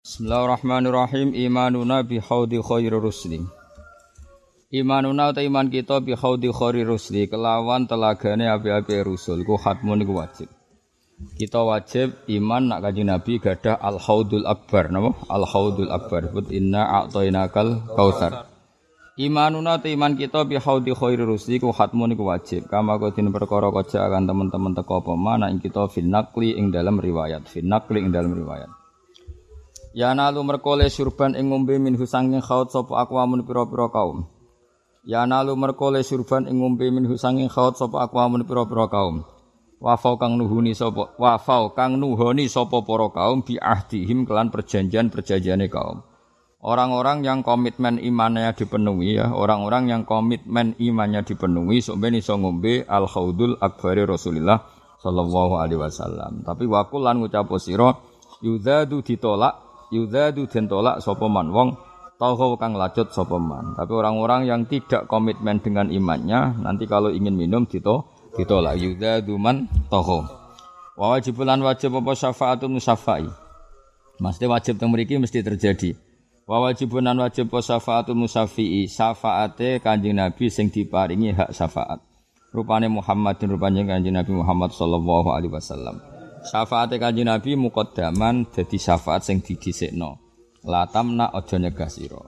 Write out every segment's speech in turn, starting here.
Bismillahirrahmanirrahim. Imanuna bi haudi khairi rusli. Imanuna ta iman kita bi haudi khairi rusli kelawan telagane api-api rusul ku khatmun iku wajib. Kita wajib iman nak kanjeng Nabi gadah al haudul akbar napa? Al haudul akbar. But inna a'tainakal kautsar. Imanuna ta iman kita bi haudi khairi rusli ku khatmun iku wajib. Kama kutin perkara akan teman-teman teko apa mana ing kita finakli ing dalam riwayat. Finakli ing dalam riwayat. Ya nalu merkole surban ing ngombe min husanging khaut sapa akwamun pira-pira kaum. Ya nalu merkole surban ing ngombe min husanging khaut sapa akwamun pira-pira kaum. Wafau kang nuhuni sapa wafau kang nuhoni sapa para kaum bi ahdihim kelan perjanjian-perjanjiane kaum. Orang-orang yang komitmen imannya dipenuhi ya, orang-orang yang komitmen imannya dipenuhi ben iso ngombe al khaudul akbari Rasulullah sallallahu alaihi wasallam. Tapi wakulan ngucap sira yudadu ditolak yudadu den tolak sapa man wong tauhu kang lacut sapa man. Tapi orang-orang yang tidak komitmen dengan imannya nanti kalau ingin minum dito ditolak yudadu man tauhu. Wa wajibulan wajib apa syafaatun musyafai. Mesti wajib teng mriki mesti terjadi. Wa wajibunan wajib apa syafaatun musyafi'i, syafaate Kanjeng Nabi sing diparingi hak syafaat. Rupane Muhammad dan rupane Kanjeng Nabi Muhammad sallallahu alaihi wasallam. Syafaate Kanjeng Nabi muqaddaman dadi syafaat sing didhisikno. La tamna aja nyegah sira.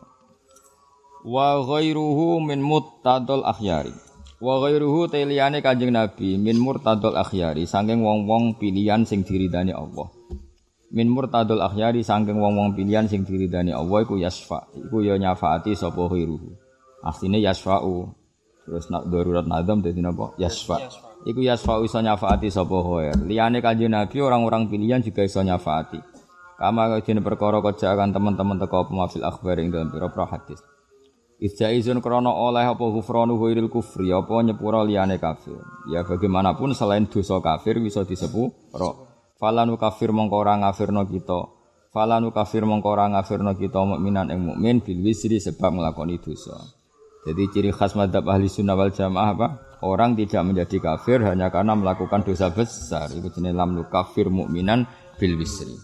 Wa ghairuhu min muttadul akhyari. Wa ghairuhu teliyane Kanjeng Nabi min murtadul akhyari saking wong-wong pilihan sing diridani Allah. Min murtadul akhyari saking wong-wong pilihan sing diridani Allah iku yasfa. Iku ya nyafaati sapa ghairuhu. Asline yasfa'u. Terus nak darurat nadam dadi napa? Yasfa. yasfa iku yasfa'u iso nyafaati sapa khair. Liyane kanjeng Nabi orang-orang pilihan juga iso nyafaati. Kama kajene perkara kajakan teman-teman teko pemafil akhbar ing dalam pira-pira hadis. Isjaizun krana oleh apa ghufranu ghairil kufri apa nyepura liyane kafir. Ya bagaimanapun selain dosa kafir bisa disepuro. Falanu kafir mongko ora ngafirno kita. Falanu kafir mongko ora ngafirno kita mukminan ing mukmin bil wisri sebab nglakoni dosa. Jadi ciri khas madhab ahli sunnah wal jamaah apa? Orang tidak menjadi kafir hanya karena melakukan dosa besar. Itu jenis lam kafir mukminan bil wisri.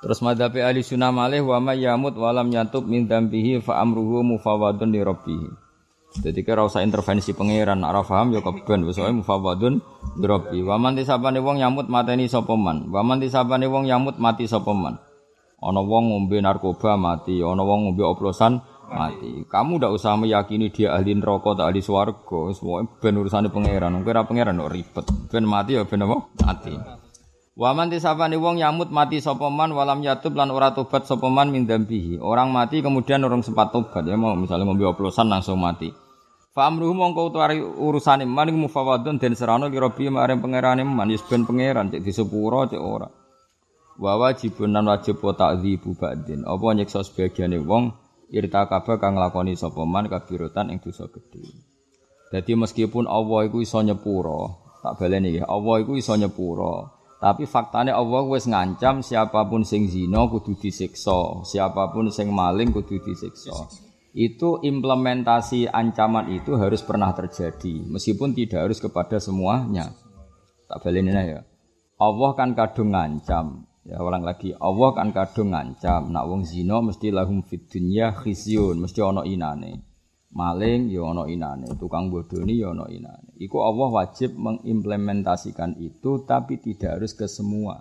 Terus madhab ahli sunnah malih wa may yamut walam yatub min dambihi fa amruhu mufawadun li rabbih. Jadi kira usah intervensi pangeran, ora paham ya keben wis mufawadun li rabbih. Wa wong yamut mateni sapa man. Wa man wong yamut mati sapa man. Ana wong ngombe narkoba mati, ana wong ngombe oplosan mati. Kamu ndak usah meyakini dia ahli neraka atau ahli swarga. Semua ben urusane pangeran. Wong kira pangeran kok ribet. Ben mati ya ben apa? Mati. Wa man tisabani wong yamut mati sapa man walam yatub lan ora tobat sapa man min dambihi. Orang mati kemudian orang sempat tobat ya mau misalnya ngombe oplosan langsung mati. Fa amruhu mongko utawi urusane man mufawadun den serano li rabbi maring pangerane man yus ben pangeran cek disepuro cek ora. Wa wajibun nan wajib wa ta'dzibu ba'din. Apa nyiksa sebagiane wong irtakaba kang lakoni sapa man kabirotan ing dosa gedhe. Dadi meskipun Allah iku iso nyepuro, tak baleni ya, Allah iku iso nyepuro. Tapi faktanya Allah wis ngancam siapa pun sing zina kudu disiksa, siapa pun sing maling kudu disiksa. Itu implementasi ancaman itu harus pernah terjadi, meskipun tidak harus kepada semuanya. Tak baleni ya. Allah kan kadung ngancam, Ya ulang lagi, Allah kan kadung ngancam, nak wong zina mesti lahum fid dunya khizyun, mesti ana inane. Maling ya ana inane, tukang bodoni ya ana inane. Iku Allah wajib mengimplementasikan itu tapi tidak harus ke semua.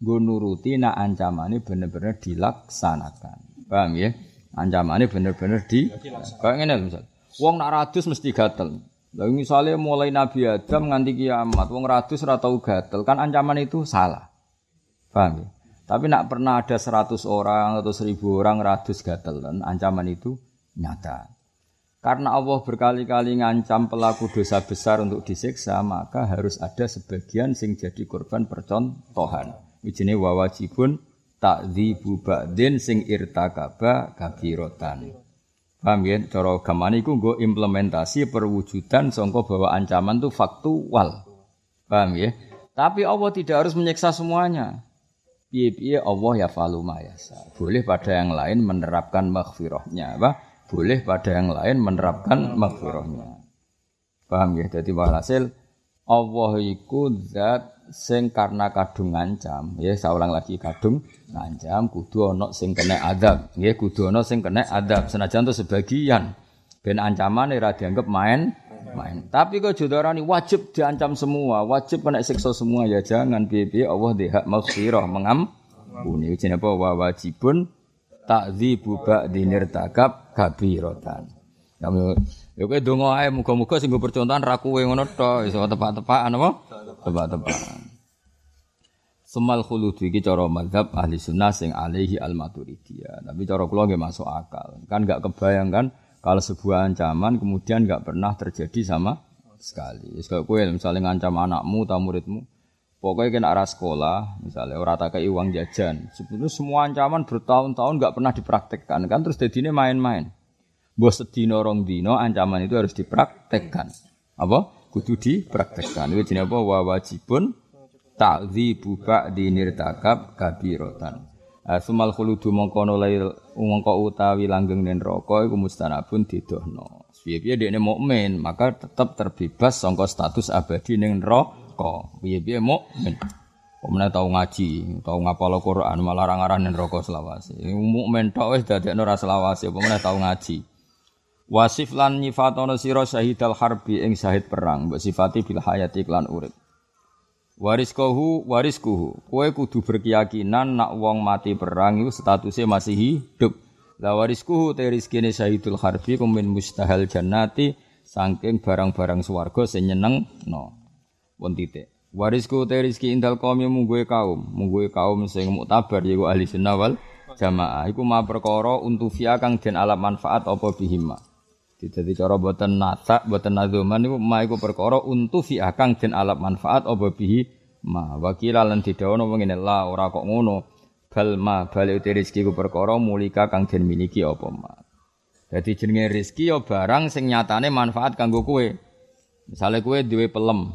Nggo nuruti nak ancamane bener-bener dilaksanakan. Paham ya? Ancamane bener-bener di Kayak ngene misal. Wong nak radus mesti gatel. Lah misalnya mulai Nabi Adam nganti kiamat, wong radus ora tau gatel, kan ancaman itu salah. Paham ya? Tapi nak pernah ada 100 orang atau 1000 orang ratus gatel dan ancaman itu nyata. Karena Allah berkali-kali ngancam pelaku dosa besar untuk disiksa, maka harus ada sebagian sing jadi korban percontohan. Wijine wa wajibun takdzibu ba'din sing irtakaba kabirotan. Paham ya? Cara gamane iku nggo implementasi perwujudan sangka bahwa ancaman itu faktual. Paham ya? Tapi Allah tidak harus menyiksa semuanya piye-piye Allah ya falu mayasa. Boleh pada yang lain menerapkan maghfirahnya, apa? Boleh pada yang lain menerapkan maghfirahnya. Paham ya? Jadi walhasil Allah iku zat sing karena kadung ngancam, ya saya ulang lagi kadung ngancam kudu ana sing kena adab, nggih kudu ana sing kena adab senajan to sebagian ben ancaman ora dianggap main main. Tapi kok jodarani wajib diancam semua, wajib kena siksa semua ya jangan piye-piye Allah di hak maghfirah mengampuni. Jenenge apa wa wajibun takdzibu ba'di nirtakab kabiratan. Kamu ya kowe donga ae muga-muga sing percontohan ra kowe ngono tok iso tepak-tepakan apa? Tepak-tepakan. Semal khulud iki cara mazhab ahli sunnah sing alaihi al maturidiyah. Tapi cara kula nggih masuk akal. Kan enggak kebayang kan kalau sebuah ancaman kemudian enggak pernah terjadi sama sekali. Kalau kowe misalnya ngancam anakmu atau muridmu, pokoknya kena arah sekolah, misalnya orang tak kayak uang jajan. Sebetulnya semua ancaman bertahun-tahun enggak pernah dipraktekkan kan terus jadinya main-main. Bos sedino rong dino ancaman itu harus dipraktekkan. Apa? Kudu dipraktekkan. Itu jenis apa? Wa wajibun ta'dzibu ba'di nirtakab kabirotan. Sumal khuludu mongko lail mongko utawi langgeng nen neraka iku mustanabun didohno. Piye-piye dekne mukmin, maka tetap terbebas sangka status abadi ning neraka. Piye-piye mukmin. Pemenang tahu ngaji, tahu ngapal Quran, malah orang-orang ning neraka selawase. Mukmin tok wis dadekno ra selawase, pemenang tahu ngaji. Wasif lan nyifatono sira syahidal harbi ing syahid perang, mbok sifati bil hayati lan urip. Wariskohu wariskuhu, kowe kudu berkeyakinan nak wong mati perang statusnya masih hidup. La wariskuhu te rizkine syahidul harbi kumin mustahil jannati saking barang-barang swarga sing no. Pun titik. Warisku te rizki indal kaum mungguwe kaum, mungguwe kaum sing muktabar yaiku ahli sunnah jamaah. Iku ma perkara untuk kang den alam manfaat apa bihima. Jadi cara buatan nata, buatan nazuman itu ma iku perkara untuk fi akang den alap manfaat apa bihi ma wakila lan didawono ngene la ora kok ngono bal ma bali uti rezeki ku perkara mulika kang den miliki apa ma. Jadi jenenge rezeki ya barang sing nyatane manfaat kanggo kowe. Misale kowe duwe pelem.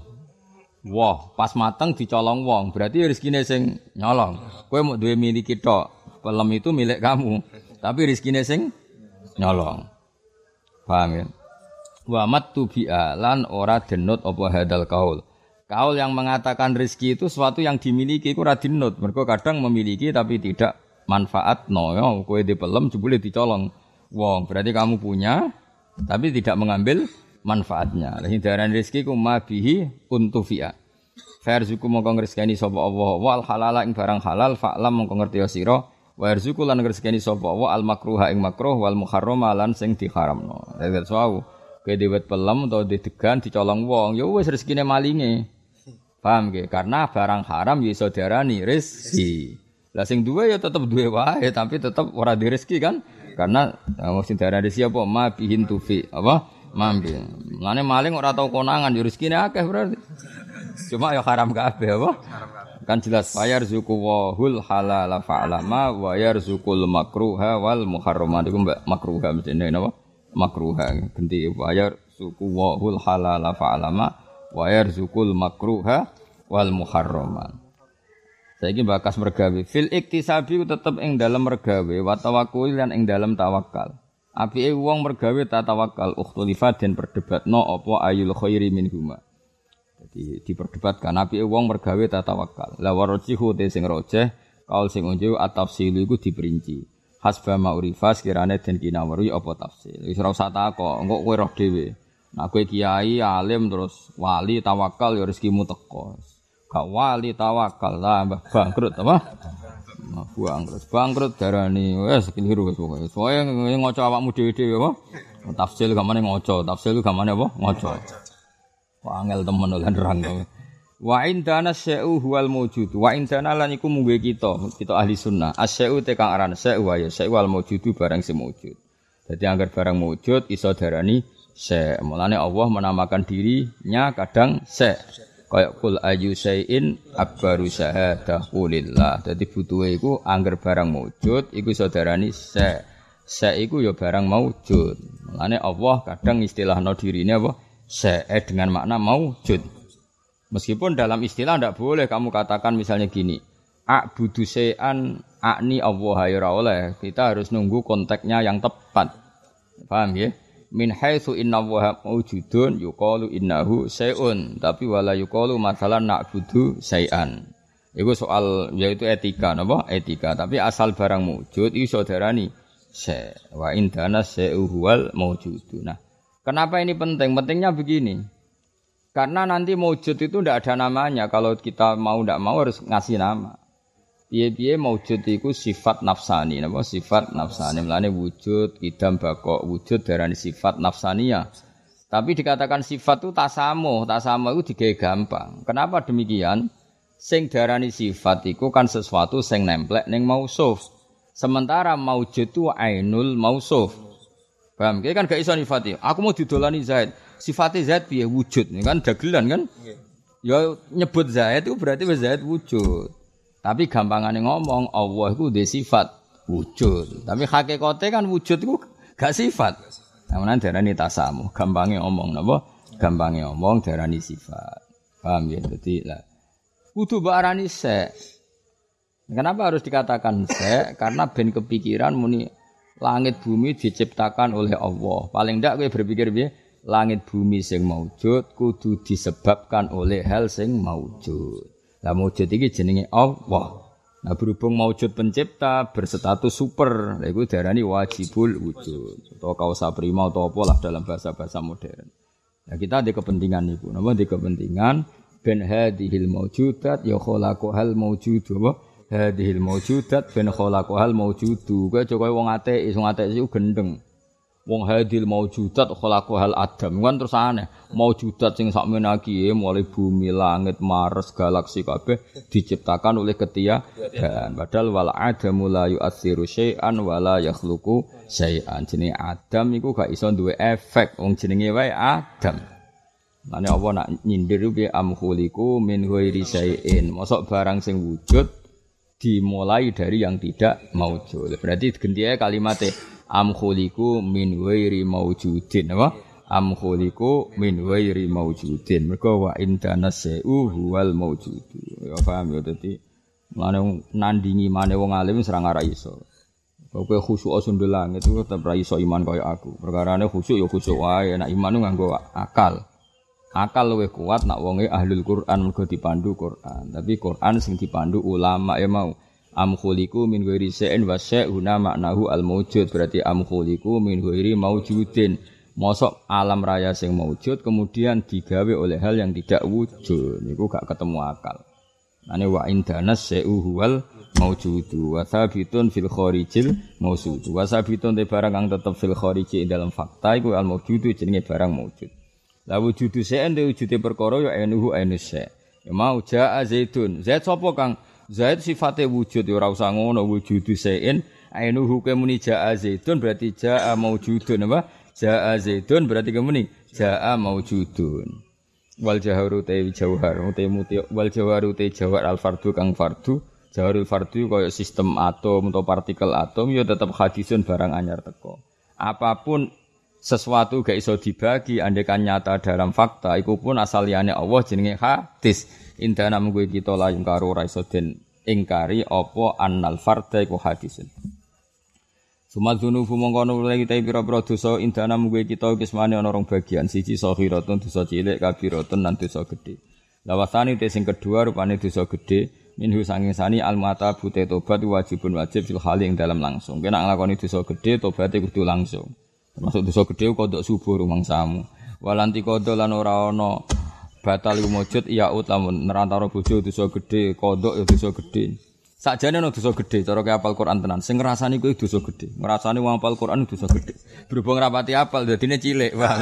Wah, pas mateng dicolong wong, berarti rezekine sing nyolong. Kowe mau duwe miliki tok. Pelem itu milik kamu, tapi rezekine sing nyolong. Paham ya? Wa matu lan ora denut apa hadal kaul. Kaul yang mengatakan rezeki itu sesuatu yang dimiliki itu radinut. Mereka kadang memiliki tapi tidak manfaat no ya kowe di pelem jebule dicolong wong. Berarti kamu punya tapi tidak mengambil manfaatnya. Hindaran rezeki ku mabihi untufi'a. Farzuku mongko ngresgani sapa Allah wal halala ing barang halal fa'lam mongko ngerti sira Wa yarzuqu lan ngresekani sapa wa al makruha ing makruh wal muharrama lan sing diharamno. Dadi sawu kowe dewet pelem utawa didegan dicolong wong ya wis rezekine malinge. Paham ge? Karena barang haram ya iso diarani rezeki. Lah sing duwe ya tetep duwe wae tapi tetep ora di rezeki kan? Karena wong sing diarani rezeki apa ma bihin tufi apa? Mambi. Ngene maling ora tau konangan ya rezekine akeh berarti. Cuma ya haram kabeh apa? Haram Kan jelas fayar zuku wahul halal fa'lama wa yarzukul makruha wal muharramat iku mbak makruha mestine napa? Makruha. Ganti fayar suku wahul halal fa'lama wa yarzukul makruha wal muharramat. Saiki bakas mergawe. Fil iktisabi tetep ing dalam mergawe wa tawakkul lan ing dalam tawakal. Apike wong mergawe ta tawakal ukhtulifat den perdebatno apa ayul khairi minhuma. Jadi diperdebatkan nabi wong mergawe tatawakal. La warajihu te sing rojeh kaul sing unjuk atafsilu iku diperinci. Hasba ma'urifa sekirane den kinawari apa tafsil. Wis ora usah takok, engko kowe roh dhewe. Nah kowe kiai alim terus wali tawakal ya rezekimu teko. Gak wali tawakal lah mbah bangkrut apa? Nah, bangkrut. Bangkrut darani wis keliru wis pokoke. Soale ngoco awakmu dhewe-dhewe apa? Tafsil gamane ngoco, tafsil gamane apa? Ngoco. Wangel temen lan nerang. Wa indana syai'u huwal mawjud. Wa indana lan iku mungguhe kita, kita ahli sunnah. Asyai'u te kang aran syai'u ya syai'u wal mawjudu barang sing mawjud. Jadi anggar barang mawjud iso darani syai'. Mulane Allah menamakan dirinya kadang syai'. Kayak kul ayu syai'in akbaru syahadah kulillah. Jadi butuhe iku anggar barang mawjud iku iso darani syai'. Syai' iku ya barang mawjud. Mulane Allah kadang istilahno dirine apa? Se'e dengan makna maujud. Meskipun dalam istilah tidak boleh kamu katakan misalnya gini, A'budu se'an akni Allah ya oleh. Kita harus nunggu konteksnya yang tepat. Paham ya? min haitsu inna wa maujudun yuqalu innahu syai'un tapi wala yuqalu masalan na'budu syai'an Iku soal yaitu etika napa etika tapi asal barang wujud iso darani se wa indana seuhuwal maujudu. Nah, kenapa ini penting? Pentingnya begini. Karena nanti maujud itu tidak ada namanya. Kalau kita mau tidak mau harus ngasih nama. Piye-piye maujud itu sifat nafsani, napa sifat nafsani. Mulane wujud, idam bako, wujud darani sifat nafsania. Tapi dikatakan sifat itu tasamuh, tasamuh itu digawe gampang. Kenapa demikian? Sing darani sifat itu kan sesuatu sing nemplek ning mausuf. Sementara maujud itu ainul mausuf. Paham? Kayak kan gak iso nifati. Aku mau didolani Zaid. Sifatnya Zaid piye wujud. Ini kan dagelan kan? Ya nyebut Zaid itu berarti Zaid wujud. Tapi gampangannya ngomong Allah itu dia sifat wujud. Tapi hakikatnya kan wujud itu gak sifat. Namun darani tasamu, gampangnya ngomong napa? Gampangnya ngomong darani sifat. Paham ya? Jadi lah kudu barani se. Kenapa harus dikatakan se? Karena ben kepikiran muni langit bumi diciptakan oleh Allah. Paling ndak kowe berpikir piye? Langit bumi sing maujud kudu disebabkan oleh hal sing maujud. Lah maujud iki jenenge Allah. Nah berhubung maujud pencipta berstatus super, nah, itu darani wajibul wujud atau kausa prima atau apa lah dalam bahasa-bahasa modern. Nah kita ada kepentingan itu, nama di kepentingan ben hadhil maujudat ya khalaqahal maujudu apa? Hadhil maujudat ben khalaqahal maujudu. Kowe coba wong ateis, wong ateis iku gendeng. Wong hadil maujudat khalaqahal adam. Kan terus aneh. Maujudat sing sakmene iki mulai bumi, langit, Mars, galaksi kabeh diciptakan oleh ketiadaan. Padahal wal adamu la yu'atsiru syai'an wa la yakhluqu syai'an. Jenenge Adam iku gak iso duwe efek. Wong jenenge wae Adam. Mane apa nak nyindir bi amkhuliku min ghairi syai'in. Mosok barang sing wujud dimulai dari yang tidak maujud. Berarti gantinya kalimatnya am khuliku min wairi maujudin apa? Am khuliku min wairi maujudin. Mereka wa indana se'u huwal maujudu. Ya paham ya dadi mlane nandingi mane wong alim serang ora iso. Kowe khusyuk sundul langit itu tetep ra iso iman kaya aku. Perkarane khusyuk ya khusyuk wae, nek iman nganggo akal. Akal luwih kuat nak wonge ahlul Quran mergo dipandu Quran. Tapi Quran sing dipandu ulama ya mau. Am khuliku min ghairi syai'in wa syai'una maknahu al maujud. Berarti am khuliku min ghairi maujudin. Mosok alam raya sing maujud kemudian digawe oleh hal yang tidak wujud. Niku gak ketemu akal. Ane wa indanas syai'u huwal maujudu wa sabitun fil kharijil mausudu. Wa sabitun te barang kang tetep fil khariji dalam fakta iku al maujudu jenenge barang maujud. La wujudu se'en de wujude perkara ya enuhu enus se. Ya mau jaa zaitun. Zait sapa Kang? Zait sifate wujud ya ora usah ngono wujudu se'en enuhu ke muni jaa zaitun berarti jaa maujudun apa? Jaa zaitun berarti kemuni jaa maujudun. Wal jaharu te jauhar te muti wal jaharu te jawar al fardu kang fardu jaharul fardu kaya sistem atom atau partikel atom ya tetap hadisun barang anyar teko. Apa pun sesuatu gak iso dibagi andekan nyata dalam fakta iku pun asal liyane Allah jenenge hadis. Indana munggu kita la karo ora iso den ingkari apa annal farda iku hadisun. Sumat zunubu mongkono mulai kita pira-pira dosa indana munggu kita kismane ana rong bagian. Siji sahiratun dosa cilik kabiratun lan dosa gedhe. Lawasani te sing kedua rupane dosa gedhe. Minhu sanging sani al mata tobat wajibun wajib fil hali ing dalam langsung. Kena nglakoni dosa gedhe tobaté kudu langsung Termasuk dosa gede kodok subuh rumang samu. Walanti kodok lan ora ana batal mujud ya ut lamun nerantara bojo dosa gede, kodok ya dosa gede. Sakjane ana dosa gede cara ke apal Quran tenan. Sing ngrasani kuwi dosa gede. Ngrasani wong apal Quran dosa gede. Berhubung rapati apal dadine cilik, Bang.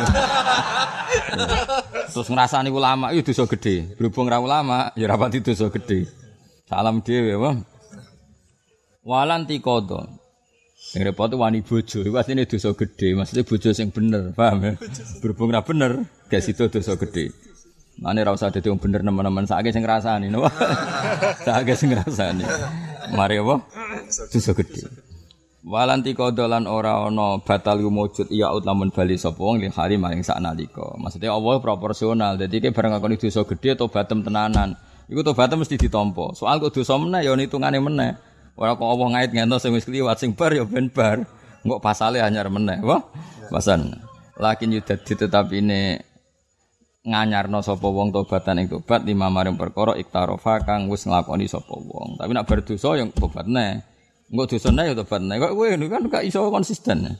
Terus ngrasani ulama itu dosa gede. Berhubung ra ulama ya rapati dosa gede. Salam dhewe, Bang. Walanti kodok Sing repot wani bojo, iku asline dosa gedhe, maksudnya bojo sing bener, paham ya? Berhubung ra bener, gak situ dosa gedhe. Mane ra usah dadi wong bener nemen-nemen sakake sing ngrasani, napa? sakake sing ngrasani. Mari apa? Dosa gedhe. Walanti kodolan ora ana batal mujud iya ut lamun bali sapa wong li hari maring sak nalika. Maksudnya Allah proporsional. Dadi ki bareng ngakoni dosa gedhe tobatem tenanan. Iku tobatem mesti ditampa. Soal kok dosa meneh ya hitungane meneh. Ora kok Allah ngait ngentos sing wis kliwat sing bar ya ben bar. Engko pasale anyar meneh. Wah, pasan. Lakin yudadi tetapi ini nganyarno sapa wong tobatan ing tobat lima maring perkara iktarofa kang wis nglakoni sapa wong. Tapi nak berdosa yang tobat neh. Engko dosane ya tobat neh. Kok kowe kan gak iso konsisten.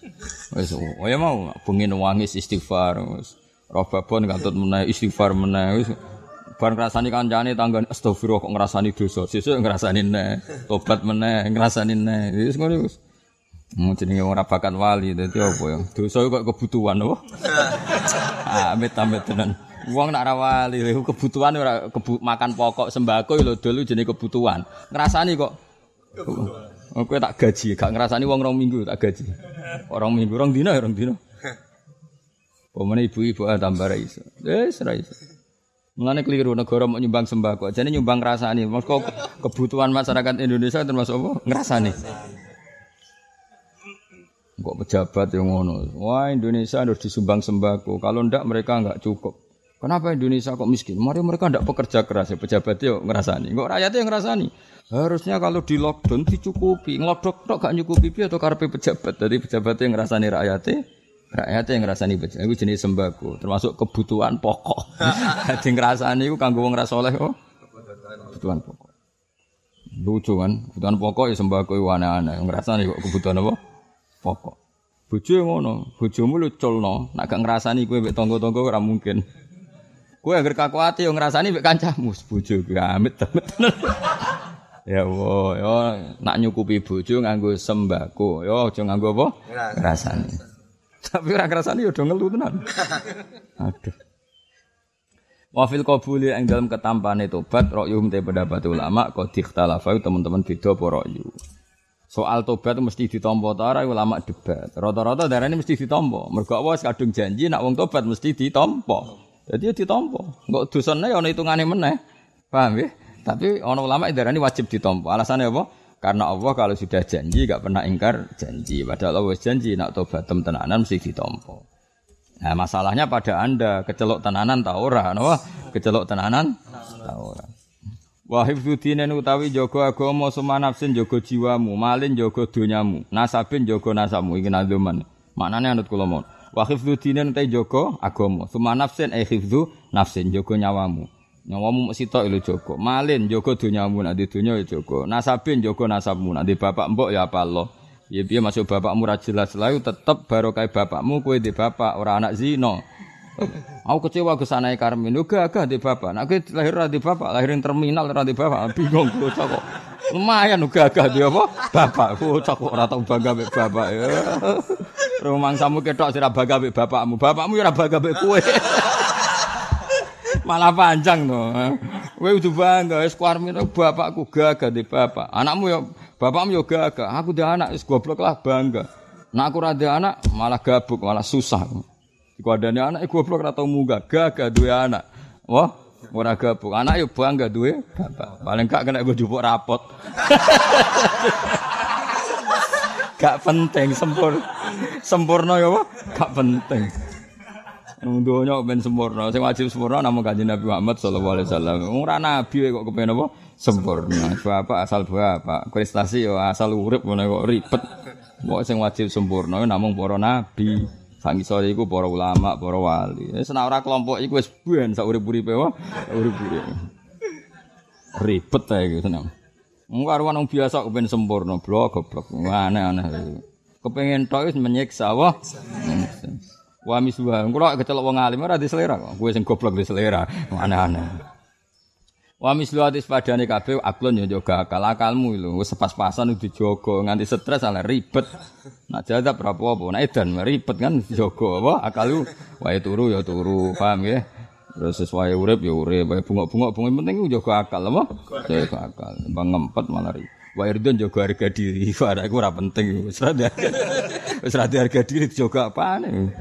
Wis oh ya mau bengi wangis istighfar wis. Robabon katut meneh istighfar meneh wis bar ngrasani kancane tangga astagfirullah kok ngrasani dosa. Sesuk ngrasani neh. Tobat meneh ngrasani neh. Wis ngono wis. Mau jenenge ora bakat wali dadi apa ya? Dosa kok kebutuhan apa? ah, amit-amit tenan. Wong nak rawali kebutuhan ora kebu makan pokok sembako lho dulu jenenge kebutuhan. Ngrasani kok kebutuhan. Kowe tak gaji, gak ngrasani wong rong minggu tak gaji. Orang minggu, rong dina ya rong dina. Pemene ibu-ibu tambah ra iso. Wis ra iso. Mulane keliru negara mau nyumbang sembako. Jadi nyumbang ngrasani. Maksud kebutuhan masyarakat Indonesia termasuk apa? Ngrasani. Kok pejabat yang ngono. Wah Indonesia harus disumbang sembako. Kalau ndak mereka nggak cukup. Kenapa Indonesia kok miskin? Mari mereka ndak pekerja keras ya pejabat yo ngerasani. Kok rakyatnya yang ngerasani? Harusnya kalau di lockdown dicukupi. Ngelodok tok gak nyukupi atau karpe pejabat. Jadi pejabat yang ngerasani rakyatnya rakyatnya yang ngerasani pejabat. Itu jenis sembako, termasuk kebutuhan pokok. Jadi ngerasani itu kanggo wong oh. Kebutuhan pokok. Lucu kan? Kebutuhan pokok ya sembako itu aneh-aneh. Ngerasani kok kebutuhan apa? Pokok. Bojo ngono, bojomu lu culno, nak gak ngrasani kowe mbek tangga-tangga ora mungkin. Kowe anggere kakuati yo ngrasani mbek kancamu, bojo kuwi amit temen. ya Allah, yo nak nyukupi bojo nganggo sembako, yo aja nganggo apa? Ngrasani. Tapi ora ngrasani yo do ngelu tenan. Aduh. Wafil qabuli ing dalam ketampane tobat ra'yum te pendapat ulama kok dikhtalafa teman-teman beda apa. Soal tobat mesti ditompo ta ora ulama debat. Rata-rata darane mesti ditompo. Mergo wis kadung janji nak wong tobat mesti ditompo. Jadi ya ditompo. Enggak dosane ya ana hitungane meneh. Paham ya? Tapi ana ulama darane wajib ditompo. Alasannya apa? Karena Allah kalau sudah janji gak pernah ingkar janji. Padahal Allah janji nak tobat tenanan mesti ditompo. Nah, masalahnya pada Anda kecelok tenanan ta ora, no? Kecelok tenanan ta ora. Wa hifdzudinen utawi jaga agama sumanafsin jaga jiwamu, malin jaga donyamu, nasabin jaga nasabmu iki nadoman. Maknane anut kula mon. Wa hifdzudinen utawi jaga agama, eh hifdzu nafsin jaga nyawamu. Nyawamu mesti tok lho jaga. Malin jaga donyamu nek di donya ya jaga. Nasabin jaga nasabmu di bapak mbok ya apa Allah. Ya piye masuk bapakmu ra jelas layu tetep barokah bapakmu kowe di bapak ora anak zina. Aku kecewa ke sana Karmin. Uga agak di bapak. Nak lahir di bapak, lahirin terminal di bapak. Bingung bocah kok. Lumayan uga agak di apa? Bapak. Bocah kok ora tau bangga bapak. Ya. Rumang samu ketok sira bangga mek bapakmu. Bapakmu ya ora bangga mek kowe. Malah panjang to. Kowe kudu bangga wis Karmin bapakku gagah di bapak. Anakmu ya bapakmu ya gagah. Aku di anak wis goblok lah bangga. Nak aku ra anak malah gabuk, malah susah. Iku adane anak iku goblok ora tau munggah, gagah duwe anak. Wah, ora gabung. Anak yo bangga duwe bapak. Paling gak kena gue jupuk rapot. gak penting sempur sempurna ya apa? Gak penting. Donya ben sempurna, sing wajib sempurna namung Kanjeng Nabi Muhammad sallallahu alaihi wasallam. Ora nabi kok kepen apa? Sempurna. Bapak asal bapak, prestasi yo asal urip ngono kok ribet. Kok sing wajib sempurna namung para nabi. Sang sore iku para ulama, para wali. Wis nek ora kelompok iku wis ben sak urip-uripe wae, urip-uripe. Ribet ae iku seneng. Wong karo wong biasa kepen sempurna, blok goblok. Aneh-aneh. Kepengen tok wis menyiksa wah. Wa miswa. Kulo kecelok wong alim ora di selera kok. Kowe sing goblok di selera. Aneh-aneh. Wa mislu atis padane kabeh aklon yo jaga akal akalmu lho wis pas-pasan dijogo nganti stres ala ribet. Nak jadab berapa apa nak edan ribet kan dijogo apa akal wae turu ya turu paham ya. Terus sesuai urip ya urip wae bungok-bungok bungok penting jaga akal apa? Jaga akal. Bang ngempet malah ribet. Wa irdon jaga harga diri. Ora iku ora penting wis ra wis ra harga diri dijogo apane.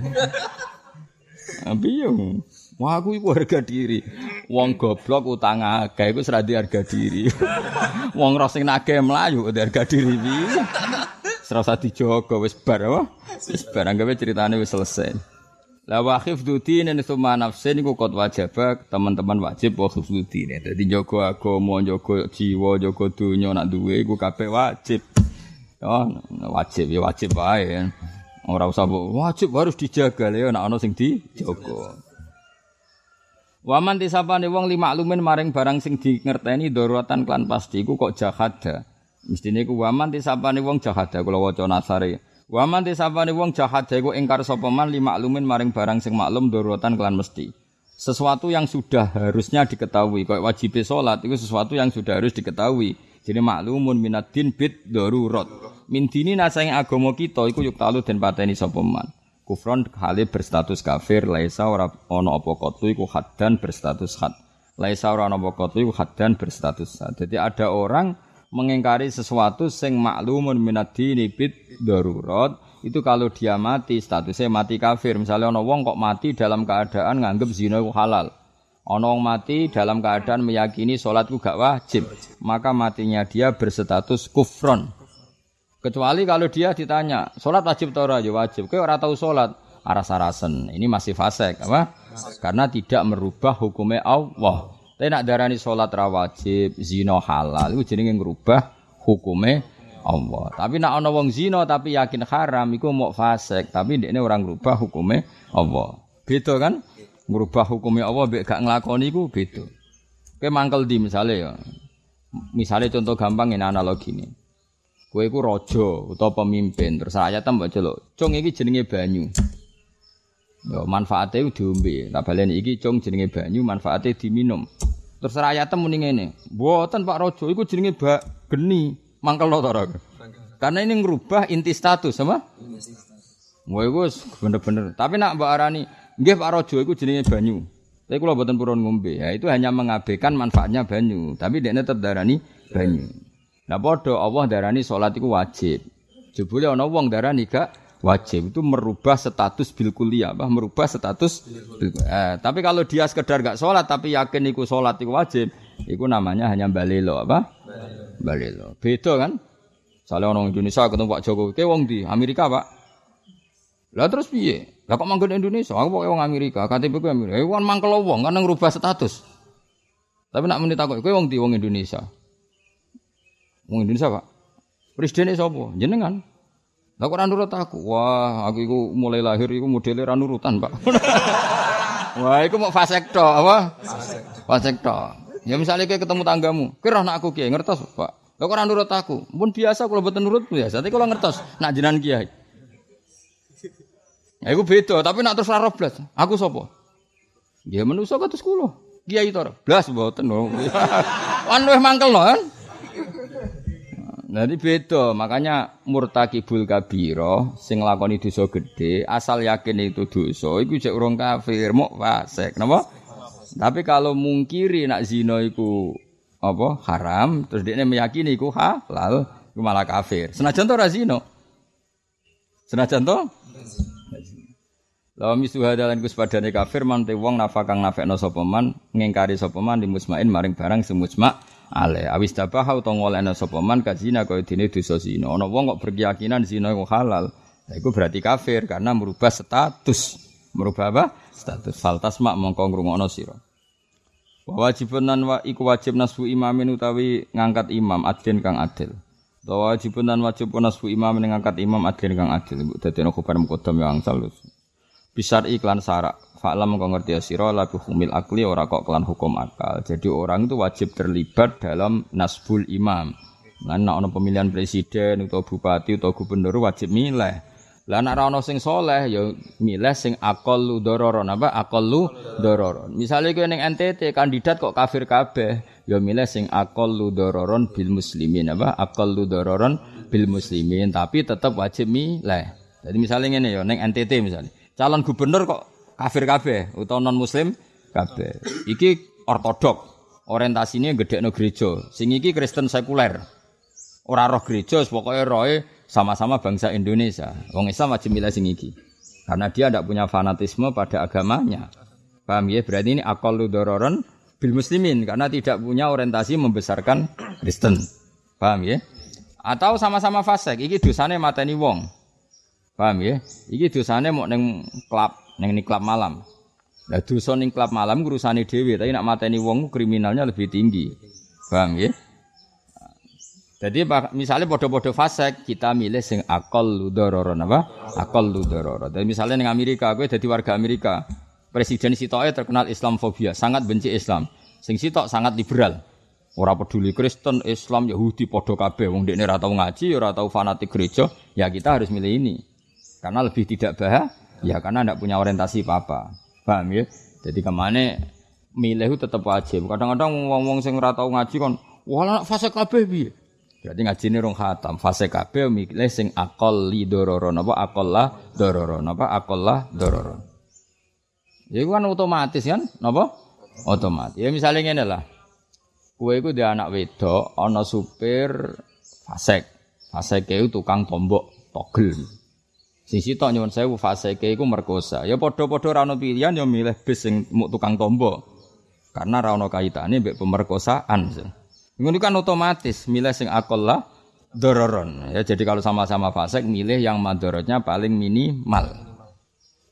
Piye? Wah aku iku harga diri. Wong goblok utang akeh iku seradi harga diri. Wong roh sing nagih mlayu harga diri piye? Serasa dijogo wis bar apa? Wis bar anggape ceritane wis selesai. La wa khifdudin ini summa nafsin iku kot wajib teman-teman wajib wa khifdudin. Dadi jaga agama, jaga jiwa, jaga donya nak duwe iku kabeh wajib. Oh, wajib ya wajib wae. Ora usah wajib harus dijaga ya nek ana sing dijaga. Waman tisapane wong lima lumen maring barang sing di ngerteni daruratan klan pasti iku kok jahada. Mestine iku waman tisapane wong jahada kula waca nasare. Waman tisapane wong jahada iku ingkar sapa man lima lumen maring barang sing maklum daruratan klan mesti. Sesuatu yang sudah harusnya diketahui, kok wajib salat itu sesuatu yang sudah harus diketahui. Jadi maklumun minadin bid darurat. Min dini nasang agama kita iku yuk talu den pateni sapa man. Kufron kali berstatus kafir, laisa ora ono apa kotu iku haddan berstatus had. Laisa ora ono apa kotu iku haddan berstatus had. Jadi ada orang mengingkari sesuatu sing maklumun minadini bid darurat itu kalau dia mati statusnya mati kafir. Misalnya ono wong kok mati dalam keadaan nganggep zina halal. Ono wong mati dalam keadaan meyakini sholatku gak wajib, maka matinya dia berstatus kufron. Kecuali kalau dia ditanya, sholat wajib atau ya wajib. Kau orang tahu sholat, aras-arasen. Ini masih fasek, apa? Karena tidak merubah hukumnya Allah. Tapi nak darani sholat rawajib, zino halal, itu jadi ngerubah hukumnya Allah. Tapi nak ana wong zino tapi yakin haram, itu mau fasek. Tapi ini orang merubah hukumnya Allah. Beda kan? Merubah hukumnya Allah, gak ngelakoni itu beda. Kayak mangkel di misalnya ya. Misalnya contoh gampang ini analogi ini. Kowe iku raja utawa pemimpin, terus rakyat mbok celuk. Cung iki jenenge banyu. Yo manfaate diombe. Tak baleni iki cung jenenge banyu, manfaate diminum. Terus rakyat muni ngene, "Mboten Pak Raja, iku jenenge bak geni." Mangkel to Karena ini ngerubah inti status, apa? Kowe iku bener-bener. Tapi nak mbak arani, nggih Pak Raja iku jenenge banyu. Tapi kalau buatan purun ngombe, ya itu hanya mengabaikan manfaatnya banyu. Tapi dia tetap darani banyu. Nah podo Allah darani sholat itu wajib. Jebule ana wong darani gak wajib itu merubah status bil kuliah, bah merubah status bil eh, tapi kalau dia sekedar gak sholat tapi yakin iku sholat itu wajib, itu namanya hanya balelo apa? Balelo. Beda kan? Soalnya orang Indonesia ketemu Pak Jokowi, kayak wong di Amerika Pak. Lah terus piye? Lah kok manggon Indonesia? Aku pokoke wong Amerika, KTP ku Amerika. Eh wong mangkel wong kan ngrubah status. Tapi nak takok, kowe wong di wong Indonesia. Wong Indonesia, Pak. Presiden sapa? Jenengan. Lah kok ora nurut aku? Wah, aku iku mulai lahir iku modele ra nurutan, Pak. Wah, iku mau fasek tok, apa? Fasek tok. Ya misalnya kayak ketemu tanggamu, kira nak aku kiai ngertos, Pak. Lah kok ora nurut aku? Pun biasa kalau boten nurut biasa, tapi kalau ngertos nak jenengan kiai. Ya iku beda, tapi nak terus ora blas. Aku sapa? Dia manusa kados kula. Kiai to. Blas mboten. Kan wis mangkel kan? Jadi beda, makanya murtakibul kabiro sing lakoni dosa gede, asal yakin itu dosa, iku cek urung kafir, mok fasik, napa? Tapi kalau mungkiri nak zina iku apa haram, terus dia meyakini iku halal, iku malah kafir. Senajan to ora zina. Senajan to? Lawa misuha dalan kus padane kafir man te wong nafakang nafekno sapa man ngingkari sapa man di musmain maring barang semusma ale awis tabaha utawa ngolehna sapa man kajina kaya dene dosa zina ana wong kok berkeyakinan zina iku halal Nah, itu berarti kafir karena merubah status. Merubah apa? Status. Faltas mak mongko ngrungokno sira. Wa wajibun nan wa iku wajib nasbu imamin utawi ngangkat imam adlin kang adil. Wa wajibun nan wajib nasbu imamin ngangkat imam adlin kang adil. Dadi ana kubar mukodam yang angsal. Bisar iklan sarak. Fa'lam kau ngerti ya sira labi humil akli ora kok kelan hukum akal. Jadi orang itu wajib terlibat dalam nasbul imam. Nah, nak pemilihan presiden atau bupati atau gubernur wajib milih. Lah ora ana sing soleh ya milih sing aqallu dororon apa aqallu dororon. Misale kowe ning NTT kandidat kok kafir kabeh, ya milih sing aqallu dororon bil muslimin apa aqallu dororon bil muslimin tapi tetap wajib milih. Jadi misalnya ngene ya ning NTT misalnya. Calon gubernur kok kafir kabeh utawa non muslim kabeh. Iki ortodok. Orientasine gedekno gereja. Sing iki Kristen sekuler. Ora roh gereja, pokoknya roe sama-sama bangsa Indonesia. Wong Islam wajib milih sing iki. Karena dia tidak punya fanatisme pada agamanya. Paham ya? Berarti ini akal dororon bil muslimin karena tidak punya orientasi membesarkan Kristen. Paham ya? Atau sama-sama fasik, iki dosane mateni wong. Paham ya? Iki dosane mau neng klub, neng klub malam. Lah dosa ning klub malam urusane dhewe, tapi nak mateni wong kriminalnya lebih tinggi. Paham ya? Jadi misalnya podo-podo fasek, kita milih sing akal ludororon apa? Akal ludororon. Dan misalnya di Amerika, gue jadi warga Amerika, presiden sitoke terkenal Islamfobia, sangat benci Islam. Sing sitok sangat liberal. Ora peduli Kristen, Islam, Yahudi, podo kabeh. Wong dekne ora tau ngaji, ora tau fanatik gereja, ya kita harus milih ini. Karena lebih tidak bahaya, ya karena tidak punya orientasi apa-apa. Paham ya? Jadi ke mana milih itu tetap wajib. Kadang-kadang wong-wong sing ora tau ngaji kon, wala fase kabeh piye? Berarti ngaji ini rong khatam. Fase kabeh milih sing akol li dororon apa akol lah dororon apa akol lah dororon. Ya kan otomatis kan, napa? Otomatis. Ya misalnya ngene lah. Kue iku dia anak wedok, ana supir fasek. Fasek itu tukang tombok togel. Sing sitok nyuwun sewu faseke iku merkosa. Ya padha-padha ra ono pilihan ya milih bis sing tukang tombok. Karena ra ono kaitane mbek pemerkosaan. Ngono kan otomatis milih sing akolah dororon. Ya jadi kalau sama-sama fasek milih yang madorotnya paling minimal.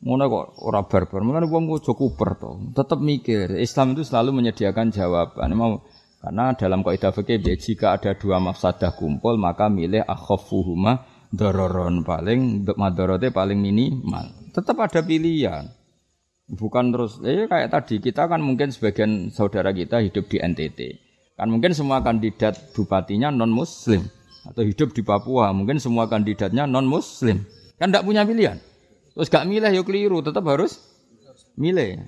Ngono kok ora barbar. Mulane wong aja kuper to. Tetep mikir. Islam itu selalu menyediakan jawaban. Mau karena dalam kaidah fikih jika ada dua mafsadah kumpul maka milih akhafuhuma dororon paling madorote paling minimal. Tetap ada pilihan. Bukan terus eh kayak tadi kita kan mungkin sebagian saudara kita hidup di NTT. Kan mungkin semua kandidat bupatinya non muslim atau hidup di Papua, mungkin semua kandidatnya non muslim. Kan tidak punya pilihan. Terus gak milih yuk keliru, tetap harus milih.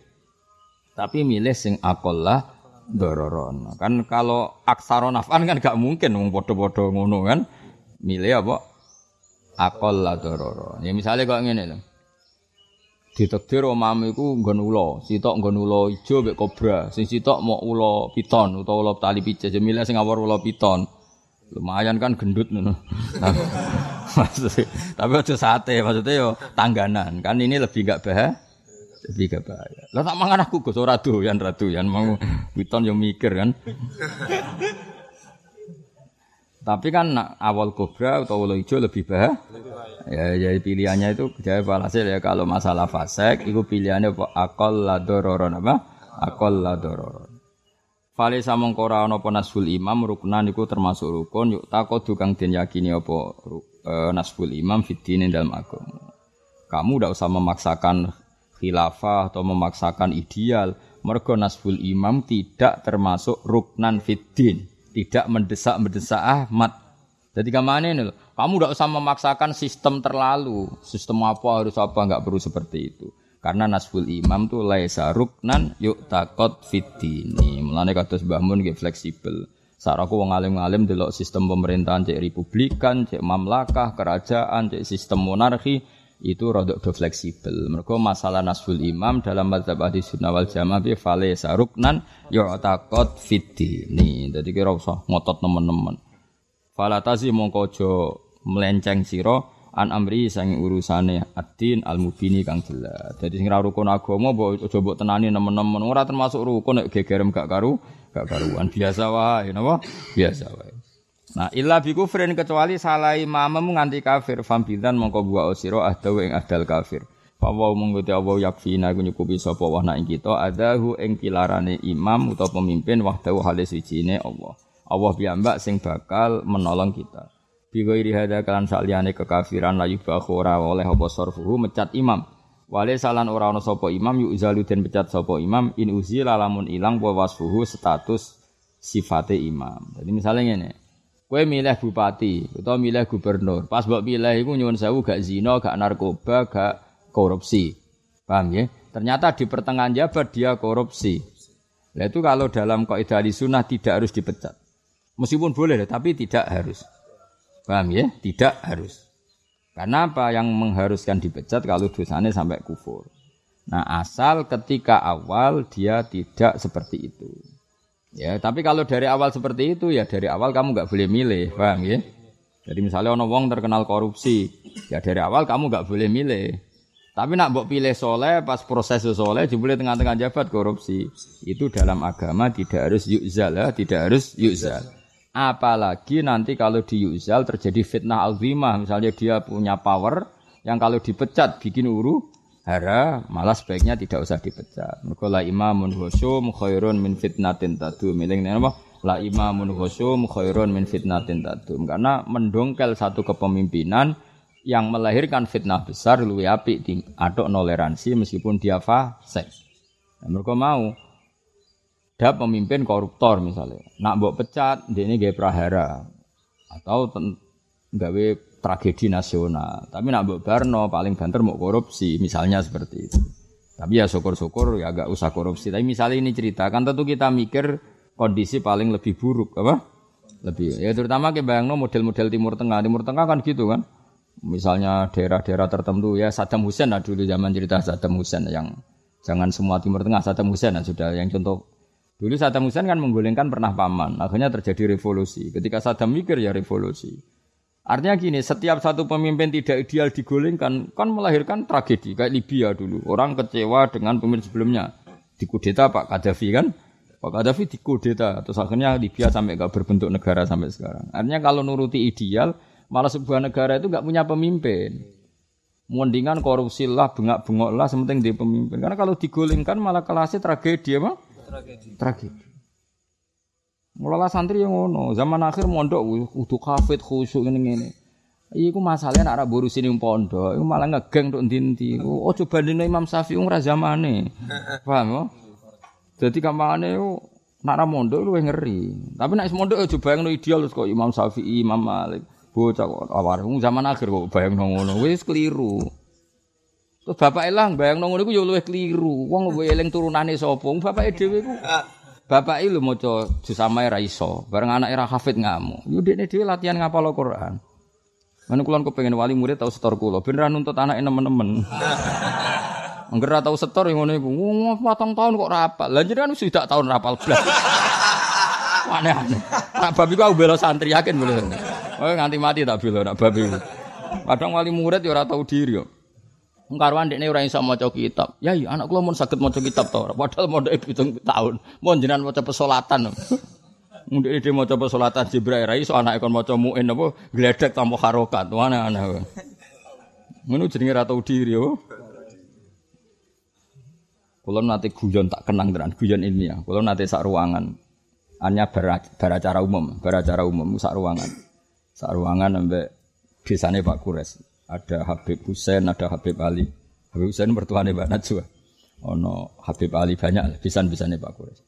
Tapi milih sing akolah dororon. Kan kalau aksaron afan kan gak mungkin wong podo-podo ngono kan. Milih apa? Akol lah dororo. Ya misalnya kok ngene lho. Ditakdir omamu iku nggon ula, sitok nggon ula ijo mek kobra, sing sitok mau ula piton utawa ula tali pijet. Ya milih sing awor ula piton. Lumayan kan gendut ngono. Tapi aja sate, maksudnya yo tangganan. Kan ini lebih gak bahaya lebih gak bahaya. Lah tak mangan aku Gus ora doyan ra doyan mau witon yang mikir kan. Tapi kan awal kobra atau awal hijau lebih bahaya. Ya, jadi pilihannya itu jadi walhasil ya kalau masalah fasek itu pilihannya apa akal la dororon apa? Akal la dororon. Fale samong kora ana apa nasful imam ruknan iku termasuk rukun yuk takut tukang den yakini apa e, nasful imam fitine dalam agama. Kamu tidak usah memaksakan khilafah atau memaksakan ideal. Mergo nasful imam tidak termasuk ruknan fiddin. Tidak mendesak-mendesak Ahmad. Jadi ke mana ini? Kamu tidak usah memaksakan sistem terlalu. Sistem apa harus apa nggak perlu seperti itu. Karena nasful imam tuh laisa ruknan yuk takot fitini. Mulane kata Mbah Mun fleksibel. Saraku wong alim-alim delok sistem pemerintahan cek republikan, cek mamlakah, kerajaan, cek sistem monarki itu rodok do fleksibel. Mereka masalah nasful imam dalam mazhab ahli sunnah wal jamaah bi fale saruknan yu'taqad nih Jadi kira usah ngotot teman-teman. Fala tazi mongko aja melenceng sira an amri sang urusane ad-din al-mubini kang jelas. Jadi sing rukun agama mbok aja mbok tenani nemen-nemen ora termasuk rukun nek gegerem gak karu gak karuan biasa wae napa? Biasa wae. Nah, illa bi kufrin kecuali salah imammu nganti kafir fambidan mongko buah osiro ahdawu ing ahdal kafir. Fawa mengkuti Allah yakfina iku nyukupi sapa wa ing kita adahu ing pilarane imam utawa pemimpin wahdahu halis wijine Allah. Allah piyambak sing bakal menolong kita. Bi ghairi hada kalan saliyane kekafiran la yubahu ora oleh apa sarfuhu mecat imam. Wale salan ora ana sapa imam yu izalu den pecat sapa imam in uzila lamun ilang wa wasfuhu status sifate imam. Jadi misalnya ngene, Kowe milih bupati atau milih gubernur. Pas mbok pilih iku nyuwun sewu gak zina, gak narkoba, gak korupsi. Paham ya? Ternyata di pertengahan jabat dia korupsi. Nah itu kalau dalam kaidah sunnah tidak harus dipecat. Meskipun boleh, tapi tidak harus. Paham ya? Tidak harus. Karena apa yang mengharuskan dipecat kalau dosanya sampai kufur. Nah asal ketika awal dia tidak seperti itu. Ya, tapi kalau dari awal seperti itu ya dari awal kamu nggak boleh milih, paham ya? Jadi misalnya ono wong terkenal korupsi, ya dari awal kamu nggak boleh milih. Tapi nak mbok pilih soleh pas proses soleh jebule tengah-tengah jabat korupsi. Itu dalam agama tidak harus yuzal ya, tidak harus yuzal. Apalagi nanti kalau di yuzal terjadi fitnah alzimah, misalnya dia punya power yang kalau dipecat bikin uru, hara malah sebaiknya tidak usah dipecat. Mergo la imamun husum khairun min fitnatin tadu. Miling apa? La imamun khusum khairun min fitnatin tadum. Karena mendongkel satu kepemimpinan yang melahirkan fitnah besar luwih apik di aduk toleransi meskipun dia fasik. Nah, mereka mau ada pemimpin koruptor misalnya. Nak mbok pecat, dia ini gaya prahara atau gawe tragedi nasional. Tapi nak mbok Barno paling banter mau korupsi, misalnya seperti itu. Tapi ya syukur-syukur ya agak usah korupsi. Tapi misalnya ini cerita, kan tentu kita mikir kondisi paling lebih buruk, apa? Lebih. Ya terutama ke bayangno model-model Timur Tengah. Timur Tengah kan gitu kan. Misalnya daerah-daerah tertentu ya Saddam Hussein lah dulu zaman cerita Saddam Hussein yang jangan semua Timur Tengah Saddam Hussein lah sudah yang contoh Dulu Saddam Hussein kan menggulingkan pernah paman, akhirnya terjadi revolusi. Ketika Saddam mikir ya revolusi. Artinya gini, setiap satu pemimpin tidak ideal digulingkan kan melahirkan tragedi kayak Libya dulu. Orang kecewa dengan pemimpin sebelumnya. Dikudeta Pak Gaddafi kan? Pak Gaddafi dikudeta terus akhirnya Libya sampai gak berbentuk negara sampai sekarang. Artinya kalau nuruti ideal, malah sebuah negara itu gak punya pemimpin. Mendingan korupsi lah, bengak-bengok lah, sementing di pemimpin. Karena kalau digulingkan malah kelasnya tragedi apa? Tragedi. Tragedi. Mulai santri yang ngono, zaman akhir mondok kudu kafet khusyuk ngene ngene. Iku masalahnya nak buru sini pondok, iku malah ngegeng untuk dinti. Oh coba dino Imam Syafi'i ora zamane. Paham ya? Jadi kampangane yo nak ra mondok luwih ngeri. Tapi nek mondok yo bayangno ideal kok Imam Syafi'i, Imam Malik. Bocah kok awar zaman akhir kok bayangno ngono. Wis keliru. Terus bapak elang bayangno ngono iku yo luwih keliru. Wong eling turunane sapa? Bapak dhewe iku Bapak lu mau coba jusamae ra iso, bareng anak era hafid ngamuk. Yo dekne dhewe latihan ngapal Quran. Mana kulon pengen wali murid tahu setor kulo, beneran nuntut anak nemen-nemen. Enggak tahu setor yang ngono iku. Wong patang tahun kok rapal. Lah jenengan sudah tahun rapal blas. Aneh-aneh. Nak babi ku bela santri yakin boleh. Oh nganti mati tak bela nak babi. Kadang wali murid ya ora tahu diri yo. Karuan dekne ora iso maca kitab. Ya iya anak kula mun saged maca kitab to. Padahal mondhoke 7 tahun. Mun jenengan maca pesolatan. Mun dekne maca pesolatan Jibril ra iso anake kon maca muin apa gledek tanpa harokat. Aneh-aneh. Ngono jenenge ra tau diri yo. Kulo nate guyon tak kenang tenan, guyon ya. Kulo nate sak ruangan. Hanya beracara umum, beracara umum sak ruangan. Sak ruangan ambek desane Pak Kures. Ada Habib Husain, ada Habib Ali. Habib Husain mertuane Mbak Najwa. Ono Habib Ali banyak pisan-pisane Pak Kures.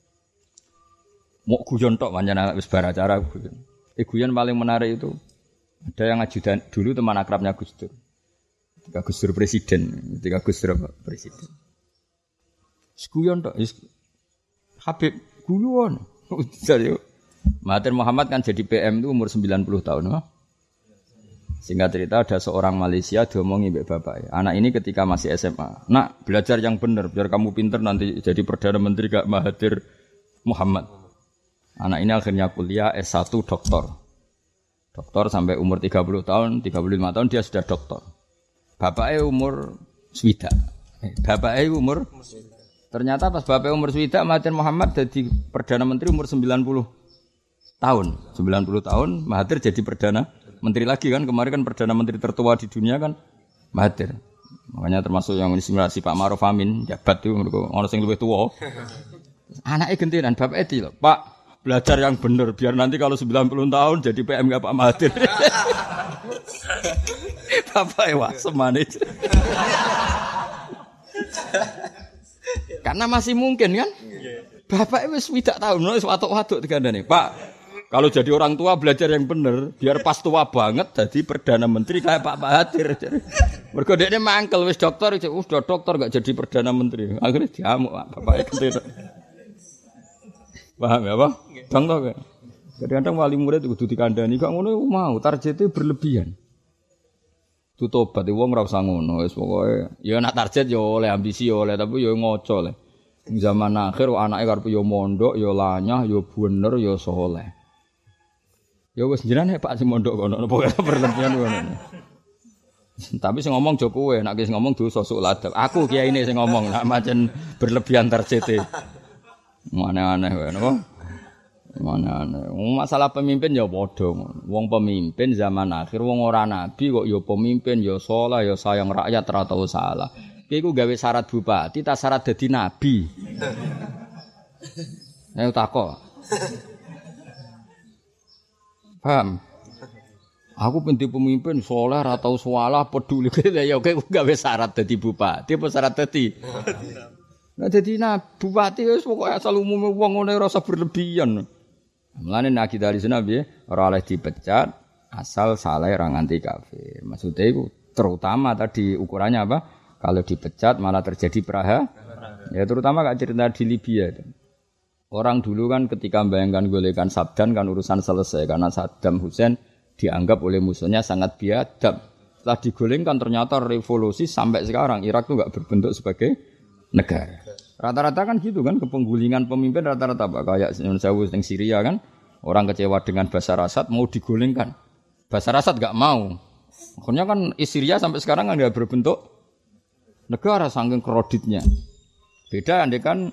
Mau guyon tok pancen wis bar acara guyon. Eh guyon paling menarik itu ada yang ajudan dulu teman akrabnya Gus Dur. Ketika Gus Dur presiden, ketika Gus Dur presiden. Guyon tok Habib guyon. Mahathir Muhammad kan jadi PM itu umur 90 tahun. Oh? Singkat cerita ada seorang Malaysia diomongi mbak bapak. Anak ini ketika masih SMA. Nak belajar yang benar biar kamu pinter nanti jadi perdana menteri gak Mahathir Muhammad. Anak ini akhirnya kuliah S1 doktor. Doktor sampai umur 30 tahun, 35 tahun dia sudah doktor. Bapaknya umur swida. Eh, bapaknya umur Ternyata pas bapaknya umur swida Mahathir Muhammad jadi perdana menteri umur 90 tahun. 90 tahun Mahathir jadi perdana menteri lagi kan kemarin kan perdana menteri tertua di dunia kan Mahathir. Makanya termasuk yang simulasi Pak Maruf Amin jabat itu orang yang lebih tua. Anaknya gentian bapak itu loh. Pak belajar yang benar biar nanti kalau 90 tahun jadi PM gak Pak Mahathir. Bapak ewa semanis. Karena masih mungkin kan? Bapak itu tidak tahu, nulis watuk-watuk tiga nih, Pak. Kalau jadi orang tua belajar yang benar, biar pas tua banget jadi perdana menteri kayak Pak Mahathir. Mergo ini mangkel wis dokter, wis dokter gak jadi perdana menteri. Akhirnya diamuk bapak itu. Paham ya, Pak? Bang tau gak? Kadang-kadang wali murid itu kudu dikandani kok ngono mau targetnya berlebihan. Itu tobat wong ora usah ngono wis pokoke ya nak target ya oleh ambisi ya oleh tapi ya ngoco le. Zaman akhir anake karep ya mondok ya lanyah ya bener ya soleh. Ya wis jenengan Pak sing mondok kono apa berlebihan kono. Tapi sing ngomong jo kowe, nek sing ngomong dosa sok ladep. Aku kiai ini sing ngomong, nek macen berlebihan tercete. Mana-aneh wae napa? Mana-aneh. Masalah pemimpin ya padha Wong pemimpin zaman akhir wong ora nabi kok ya pemimpin ya saleh ya sayang rakyat ora tau salah. Ki iku gawe syarat bupati, ta syarat dadi nabi. Ayo takok. Paham? Aku penting pemimpin soleh atau sualah peduli gitu ya oke gawe syarat jadi bupati apa syarat jadi Nah jadi nah bupati wis pokoke asal umum wong ngono rasa berlebihan. Mulane nak kita di sana piye ora oleh dipecat asal salah ora nganti kafir. Maksudnya itu terutama tadi ukurannya apa? Kalau dipecat malah terjadi peraha. Ya terutama kak cerita di Libya. Orang dulu kan ketika membayangkan golekan Sabdan kan urusan selesai karena Saddam Hussein dianggap oleh musuhnya sangat biadab. Setelah digolengkan ternyata revolusi sampai sekarang Irak itu nggak berbentuk sebagai negara. Rata-rata kan gitu kan kepenggulingan pemimpin rata-rata apa kayak Sewu yang Syria kan orang kecewa dengan Basar Asad mau digolengkan. Basar Asad nggak mau. Akhirnya kan Syria sampai sekarang nggak berbentuk negara saking kreditnya. Beda andai kan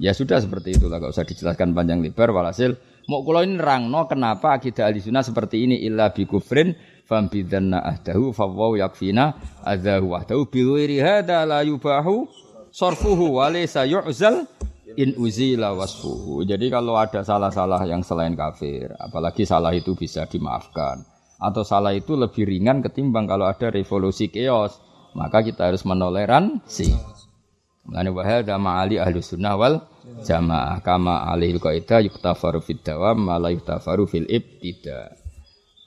ya sudah seperti itulah gak usah dijelaskan panjang lebar walhasil Mau kulo ini no kenapa akidah ahli sunnah seperti ini illa bi kufrin fam bidanna ahdahu fawwaw yakfina adahu wahdahu bi ghairi hadza la yubahu sarfuhu wa laysa yu'zal in uzila wasfuhu. Jadi kalau ada salah-salah yang selain kafir, apalagi salah itu bisa dimaafkan atau salah itu lebih ringan ketimbang kalau ada revolusi keos, maka kita harus menoleransi. Mulane wa hadza ma'ali ahli sunnah wal jamaah kama alil qaida yuktafaru fid dawam ma la yuktafaru fil ibtida.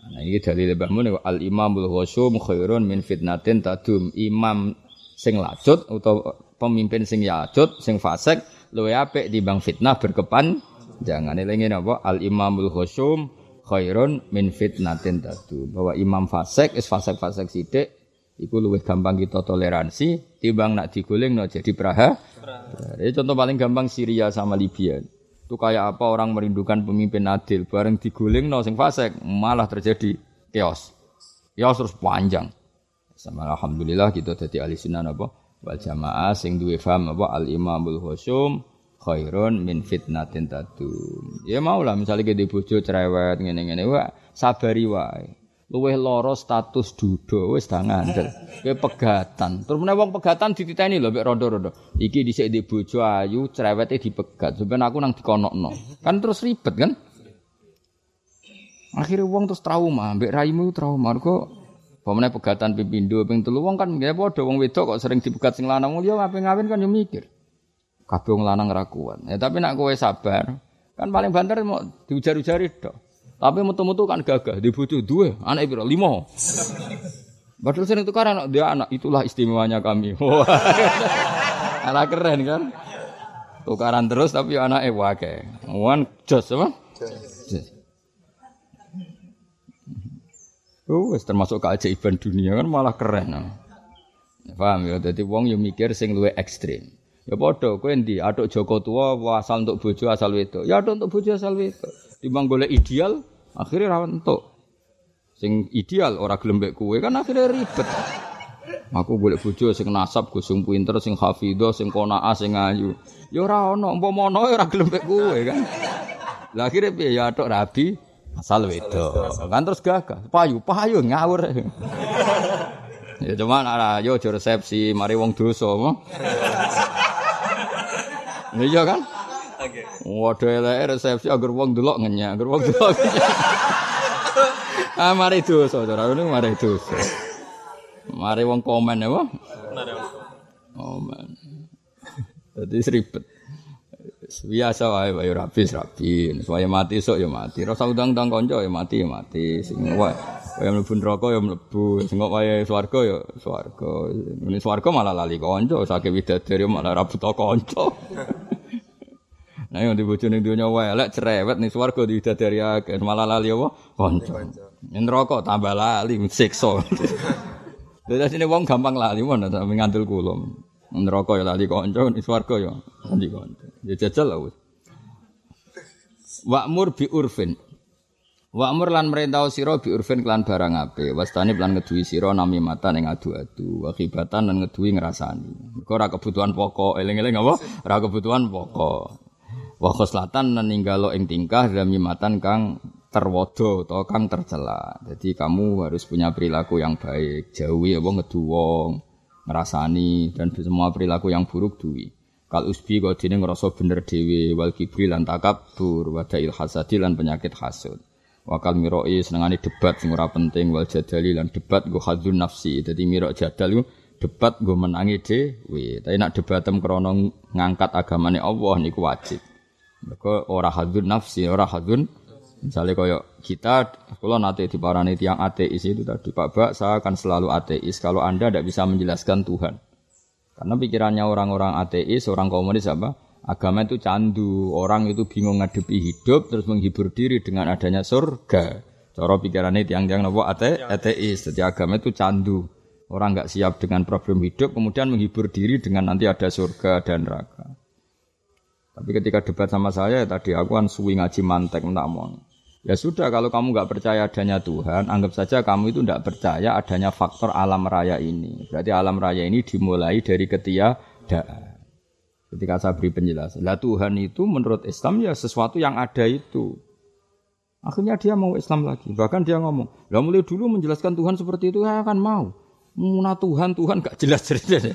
Nah ini dalil Mbah Mun al imamul ghusum khairun min fitnatin tadum. Imam sing lacut atau pemimpin sing lacut sing fasik luwe apik bang fitnah berkepan jangan elingi napa al imamul ghusum khairun min fitnatin tadum. Bahwa imam fasik is fasik-fasik sithik Iku luwih gampang kita toleransi timbang nak diguling no jadi praha. Ini contoh paling gampang Syria sama Libya. Itu kayak apa orang merindukan pemimpin adil bareng diguling no sing fasik malah terjadi chaos. Chaos terus panjang. Sama alhamdulillah kita jadi ahli sunnah apa wal jamaah sing duwe faham apa al imamul husum khairun min fitnatin tadum. Ya mau lah misalnya kita bojo cerewet ngene-ngene wae sabari wae luweh loro status dudo wis dah ngandel. Kowe pegatan. Terus meneh wong pegatan dititeni lho mek rondo-rondo. Iki dhisik di bojo ayu, cerewete dipegat. Sampeyan aku nang dikonokno. Kan terus ribet kan? Akhirnya wong terus trauma, mbek raimu trauma. Kok pemene pegatan pipindo ping telu wong kan nggih padha wong wedok kok sering dipegat sing lanang yo ngapain ngawin kan yo mikir. Kabeh wong lanang ra kuat. Ya tapi nak kowe sabar, kan paling banter mau diujar-ujari dok. Tapi metu-metu kan gagah, di bojo dua, anak ibu lima. Padahal sering tukar anak dia anak itulah istimewanya kami. anak keren kan? Tukaran terus tapi anak wake. Wan jos apa? Jos. Oh, termasuk keajaiban dunia kan malah keren. Paham ya? Jadi wong yang mikir sing luwe ekstrim. Ya padha kowe endi? Atuk Joko tua asal untuk bojo asal wedok. Ya atuk untuk bojo asal wedok. Timbang golek ideal, akhirnya ra entuk. Sing ideal ora gelem mbek kowe kan akhirnya ribet. Aku golek bojo sing nasab, go sing pinter, sing hafidho, sing qanaah, sing ayu. Ya ora ono, umpama ono ya ora kowe kan. Lah akhirnya piye ya tok rabi asal wedok. Kan terus gagah, payu, payu ngawur. ya cuma ana yo resepsi mari wong dosa. Iya kan? Waduh elek resepsi agar wong delok ngenyak, agar wong delok ah mari dosa, cara ini mari dosa. Mari wong komen ya, Bang. Komen. Jadi seribet. Biasa wae wae rapi rapi. Supaya mati sok ya mati. Rasa udang-udang konco ya mati ya mati. Sing wae wae mlebu neraka ya mlebu. Sing wae swarga ya swarga. Ini swarga malah lali konco, sakit widadari malah buta konco. Nah, yang dibujuk ning dunya wae lek cerewet ning swarga didadari akeh malah lali apa? Kanca. Ning neraka tambah lali siksa. Dadi sini wong gampang lali mon ta ngandel kula. Neraka ya lali kanca, ning swarga ya lali kanca. Ya jajal lah wis. Wa'mur bi urfin. Wa'mur lan merintah sira bi urfin kelan barang ape. Wastani lan ngeduwi sira nami mata adu-adu. Wakibatan lan ngeduwi ngrasani. Kok ora kebutuhan pokok, eling-eling apa? Ora kebutuhan pokok. Wa khoslatan ninggalo ing tingkah dalam nyimatan kang terwodo atau kang tercela. Jadi kamu harus punya perilaku yang baik, jauhi apa ngedu wong, ngerasani dan semua perilaku yang buruk duwi. Kal usbi kok dene ngrasa bener dhewe wal kibri lan takabur wa dail hasadi lan penyakit hasud. Wakal miroi senengane debat sing ora penting wal jadali lan debat go hadzun nafsi. Dadi mirok jadal debat go menangi dhewe. Tapi nak debatem krana ngangkat agamane Allah niku wajib. Mergo ora hadzun nafsi, ora hadzun Misalnya koyok kita, kalau nanti di parani tiang ateis itu tadi Pak Bak, saya akan selalu ateis kalau Anda tidak bisa menjelaskan Tuhan. Karena pikirannya orang-orang ateis, orang komunis apa? Agama itu candu, orang itu bingung ngadepi hidup, terus menghibur diri dengan adanya surga. Cara pikirannya tiang-tiang nopo ate, ateis, jadi agama itu candu. Orang nggak siap dengan problem hidup, kemudian menghibur diri dengan nanti ada surga dan neraka. Tapi ketika debat sama saya tadi aku kan suwi ngaji mantek mau. Ya sudah kalau kamu nggak percaya adanya Tuhan, anggap saja kamu itu tidak percaya adanya faktor alam raya ini. Berarti alam raya ini dimulai dari ketiadaan. Ketika saya beri penjelasan, lah Tuhan itu menurut Islam ya sesuatu yang ada itu. Akhirnya dia mau Islam lagi. Bahkan dia ngomong, lah mulai dulu menjelaskan Tuhan seperti itu ya akan mau. Muna Tuhan, Tuhan gak jelas cerita.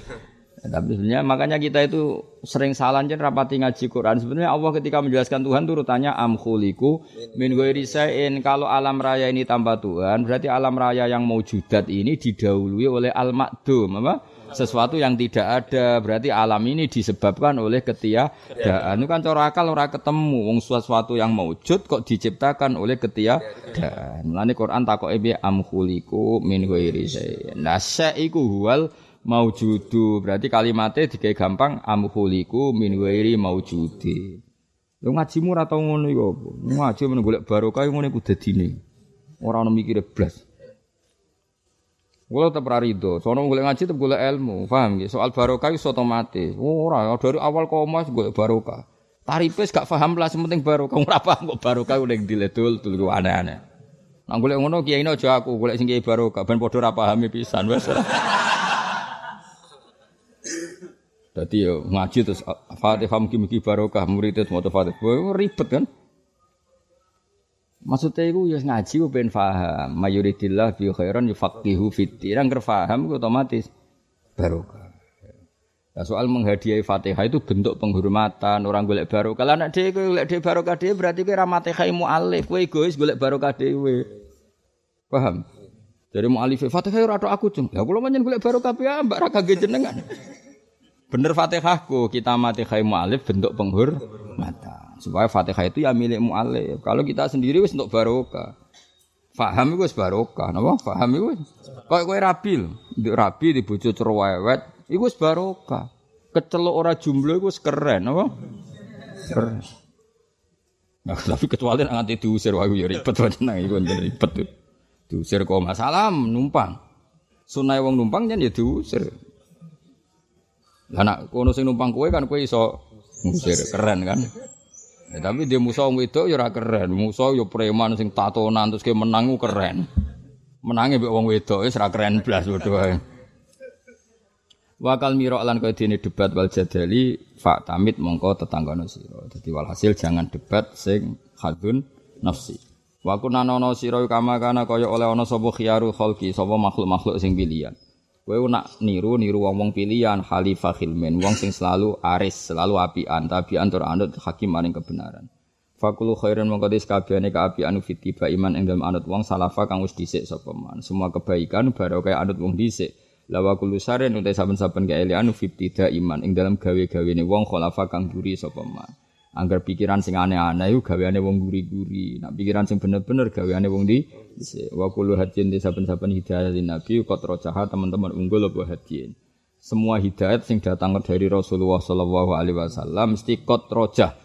Ya, tapi sebenarnya makanya kita itu sering salah jen rapati ngaji Quran. Sebenarnya Allah ketika menjelaskan Tuhan itu rutanya am khuliku min Kalau alam raya ini tanpa Tuhan, berarti alam raya yang mau judat ini didahului oleh al makdum apa? Sesuatu yang tidak ada. Berarti alam ini disebabkan oleh ketiadaan. Itu kan cara akal ora ketemu wong sesuatu yang maujud kok diciptakan oleh ketiadaan. Mulane Quran takoke am khuliku min ghairi. Nah, syai'iku huwal maujudu. Berarti kalimatnya dikai gampang amhuliku min wairi maujudi. Lu ngajimu ora tau ngono iku apa? Ngaji men golek barokah ngono iku dadine. Ora ono mikire blas. Kula tetep rido, sono golek ngaji tetep golek ilmu, paham nggih? Soal barokah iso otomatis. Ora, dari awal koma golek barokah. Tarifes gak paham lah, penting barokah. Ora paham kok barokah ning diledul tul aneh-aneh. Nang golek ngono kiai aja aku, golek sing kiai barokah ben padha ora pahami pisan wis. Jadi yo ngaji terus Fatihah mugi-mugi barokah murid itu mau Fatihah. Ribet kan? Maksudnya itu ya ngaji ku ben faham. Mayuridillah bi khairan yufaqihu fit din. Nang paham ku otomatis barokah. Nah, soal menghadiahi Fatihah itu bentuk penghormatan orang golek barokah. Lah nek dhewe golek dhewe barokah dhewe berarti kowe ra Fatihah mualif. Kowe egois golek barokah dhewe. Paham? Dari mualif Fatihah ora aku cung. Ya kula pancen golek barokah piye mbak ra kangge jenengan. Bener Fatihahku, kita mati khai mu'alif bentuk penghur mata. Supaya Fatihah itu ya milik mu'alif. Kalau kita sendiri wis untuk barokah. Faham itu wis barokah, napa? Faham itu Kok kowe rabi. Nduk rabi di bojo cerewet, iku wis barokah. Kecelok ora jumlah wis keren, napa? Keren. Nah, tapi kecuali nanti diusir wah ya ribet wae nang iku ribet. Diusir kok masalah numpang. Sunai wong numpang jan ya diusir. Lah nak kono sing numpang kowe kan kowe iso ngusir keren kan. Ya, tapi dia musuh wong wedok ya ora keren. Musuh ya preman sing tatonan terus ke menang keren. Menange mbek wong wedok wis keren blas padha. Wakal miro lan kaya dene debat wal jadali fa tamit mongko tetanggane sira. Dadi walhasil jangan debat sing hadun nafsi. Wa kunanono sira kama kana kaya oleh ana sapa khiyaru khalqi, sapa makhluk-makhluk sing pilihan. Kowe nak niru niru wong-wong pilihan khalifah khilmin, wong sing selalu aris, selalu apian, tabian tur anut hakim maring kebenaran. Fakulu khairan mongko dis kabehane kaapian fitiba iman ing dalem anut wong salafa kang wis dhisik sapa man. Semua kebaikan baru kaya anut wong dhisik. Lawa kulu saren utai saben-saben kaelian fitida iman ing dalam gawe-gawene wong khalafa kang duri sapa man. Angger pikiran sing aneh-aneh iku gaweane wong guri-guri. Nah pikiran sing bener-bener gaweane wong di wa kullu hadin di saben-saben hidayah nabi qad rojaha teman-teman unggul apa hadin. Semua hidayat sing datang dari Rasulullah sallallahu alaihi wasallam mesti qad rojah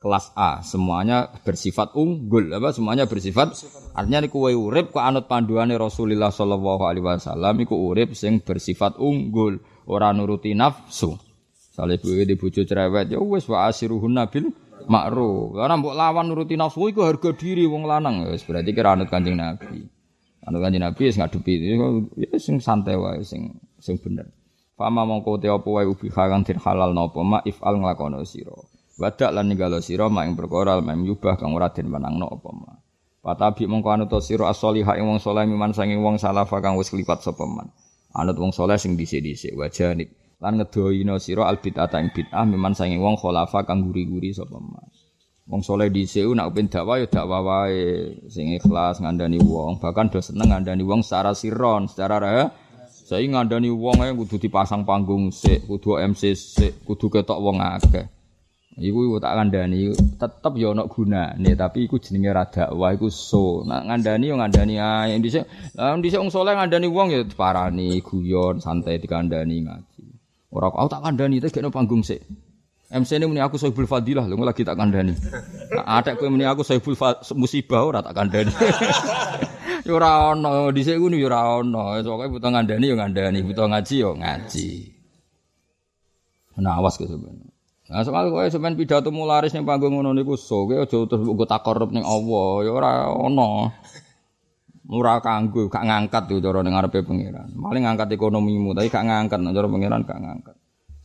kelas A, semuanya bersifat unggul. Apa? Semuanya bersifat? Artinya niku kowe urip kok anut panduane Rasulullah sallallahu alaihi wasallam iku urip sing bersifat unggul, ora nuruti nafsu. Sale kowe di bojo cerewet ya wis wa asiruhun nabil makruh. Karena mbok lawan nuruti nafsu iku harga diri wong lanang wis berarti kira anut Kanjeng Nabi. Anut Kanjeng Nabi wis ngadepi ya sing santai wae sing sing bener. Fama mongko te apa wae ubi kang halal napa ma ifal nglakono sira. Wadak lan ninggalo sira mak ing perkara mem yubah kang ora den menangno apa ma. Patabi mongko anut sira as-solihah ing wong saleh miman sanging wong salafa kang wis lipat sapa man. Anut wong saleh sing dhisik-dhisik wajanib lan ngedoino sira al bid'ah ing bid'ah miman sange wong khulafa kang guri-guri sapa man. Wong soleh di SEU nak ben dakwah ya dakwah wae sing ikhlas ngandani wong, bahkan do seneng ngandani wong secara siron, secara rah. Saya ngandani wong ae kudu dipasang panggung sik, kudu MC sik, kudu ketok wong akeh. Iku tak kandhani tetep ya ana gunane, tapi iku jenenge ra dakwah iku so. Nak ngandani yo ngandani ae. Dhisik, dhisik wong saleh ngandani wong ya diparani, guyon, santai dikandani ngaji. Ora aku tak kandhani tak gekno panggung sik. MC ini muni aku sohibul fadilah, lho lagi tak kandani. Ada kowe muni aku sohibul musibah ora tak kandani. yo ora ono, dhisik ngono yo ora ono. Pokoke butuh ngandani butuh ngaji yo ngaji. Nah, awas ke sampeyan. Nah, soal kowe sampeyan pidato mularis ning panggung ngono niku so, kowe aja terus mbok takorup ning Allah, ya ora ono. Ora kanggo, gak ngangkat yo cara ning ngarepe pangeran. Paling ngangkat ekonomimu, tapi gak ngangkat. Cara pangeran gak ngangkat.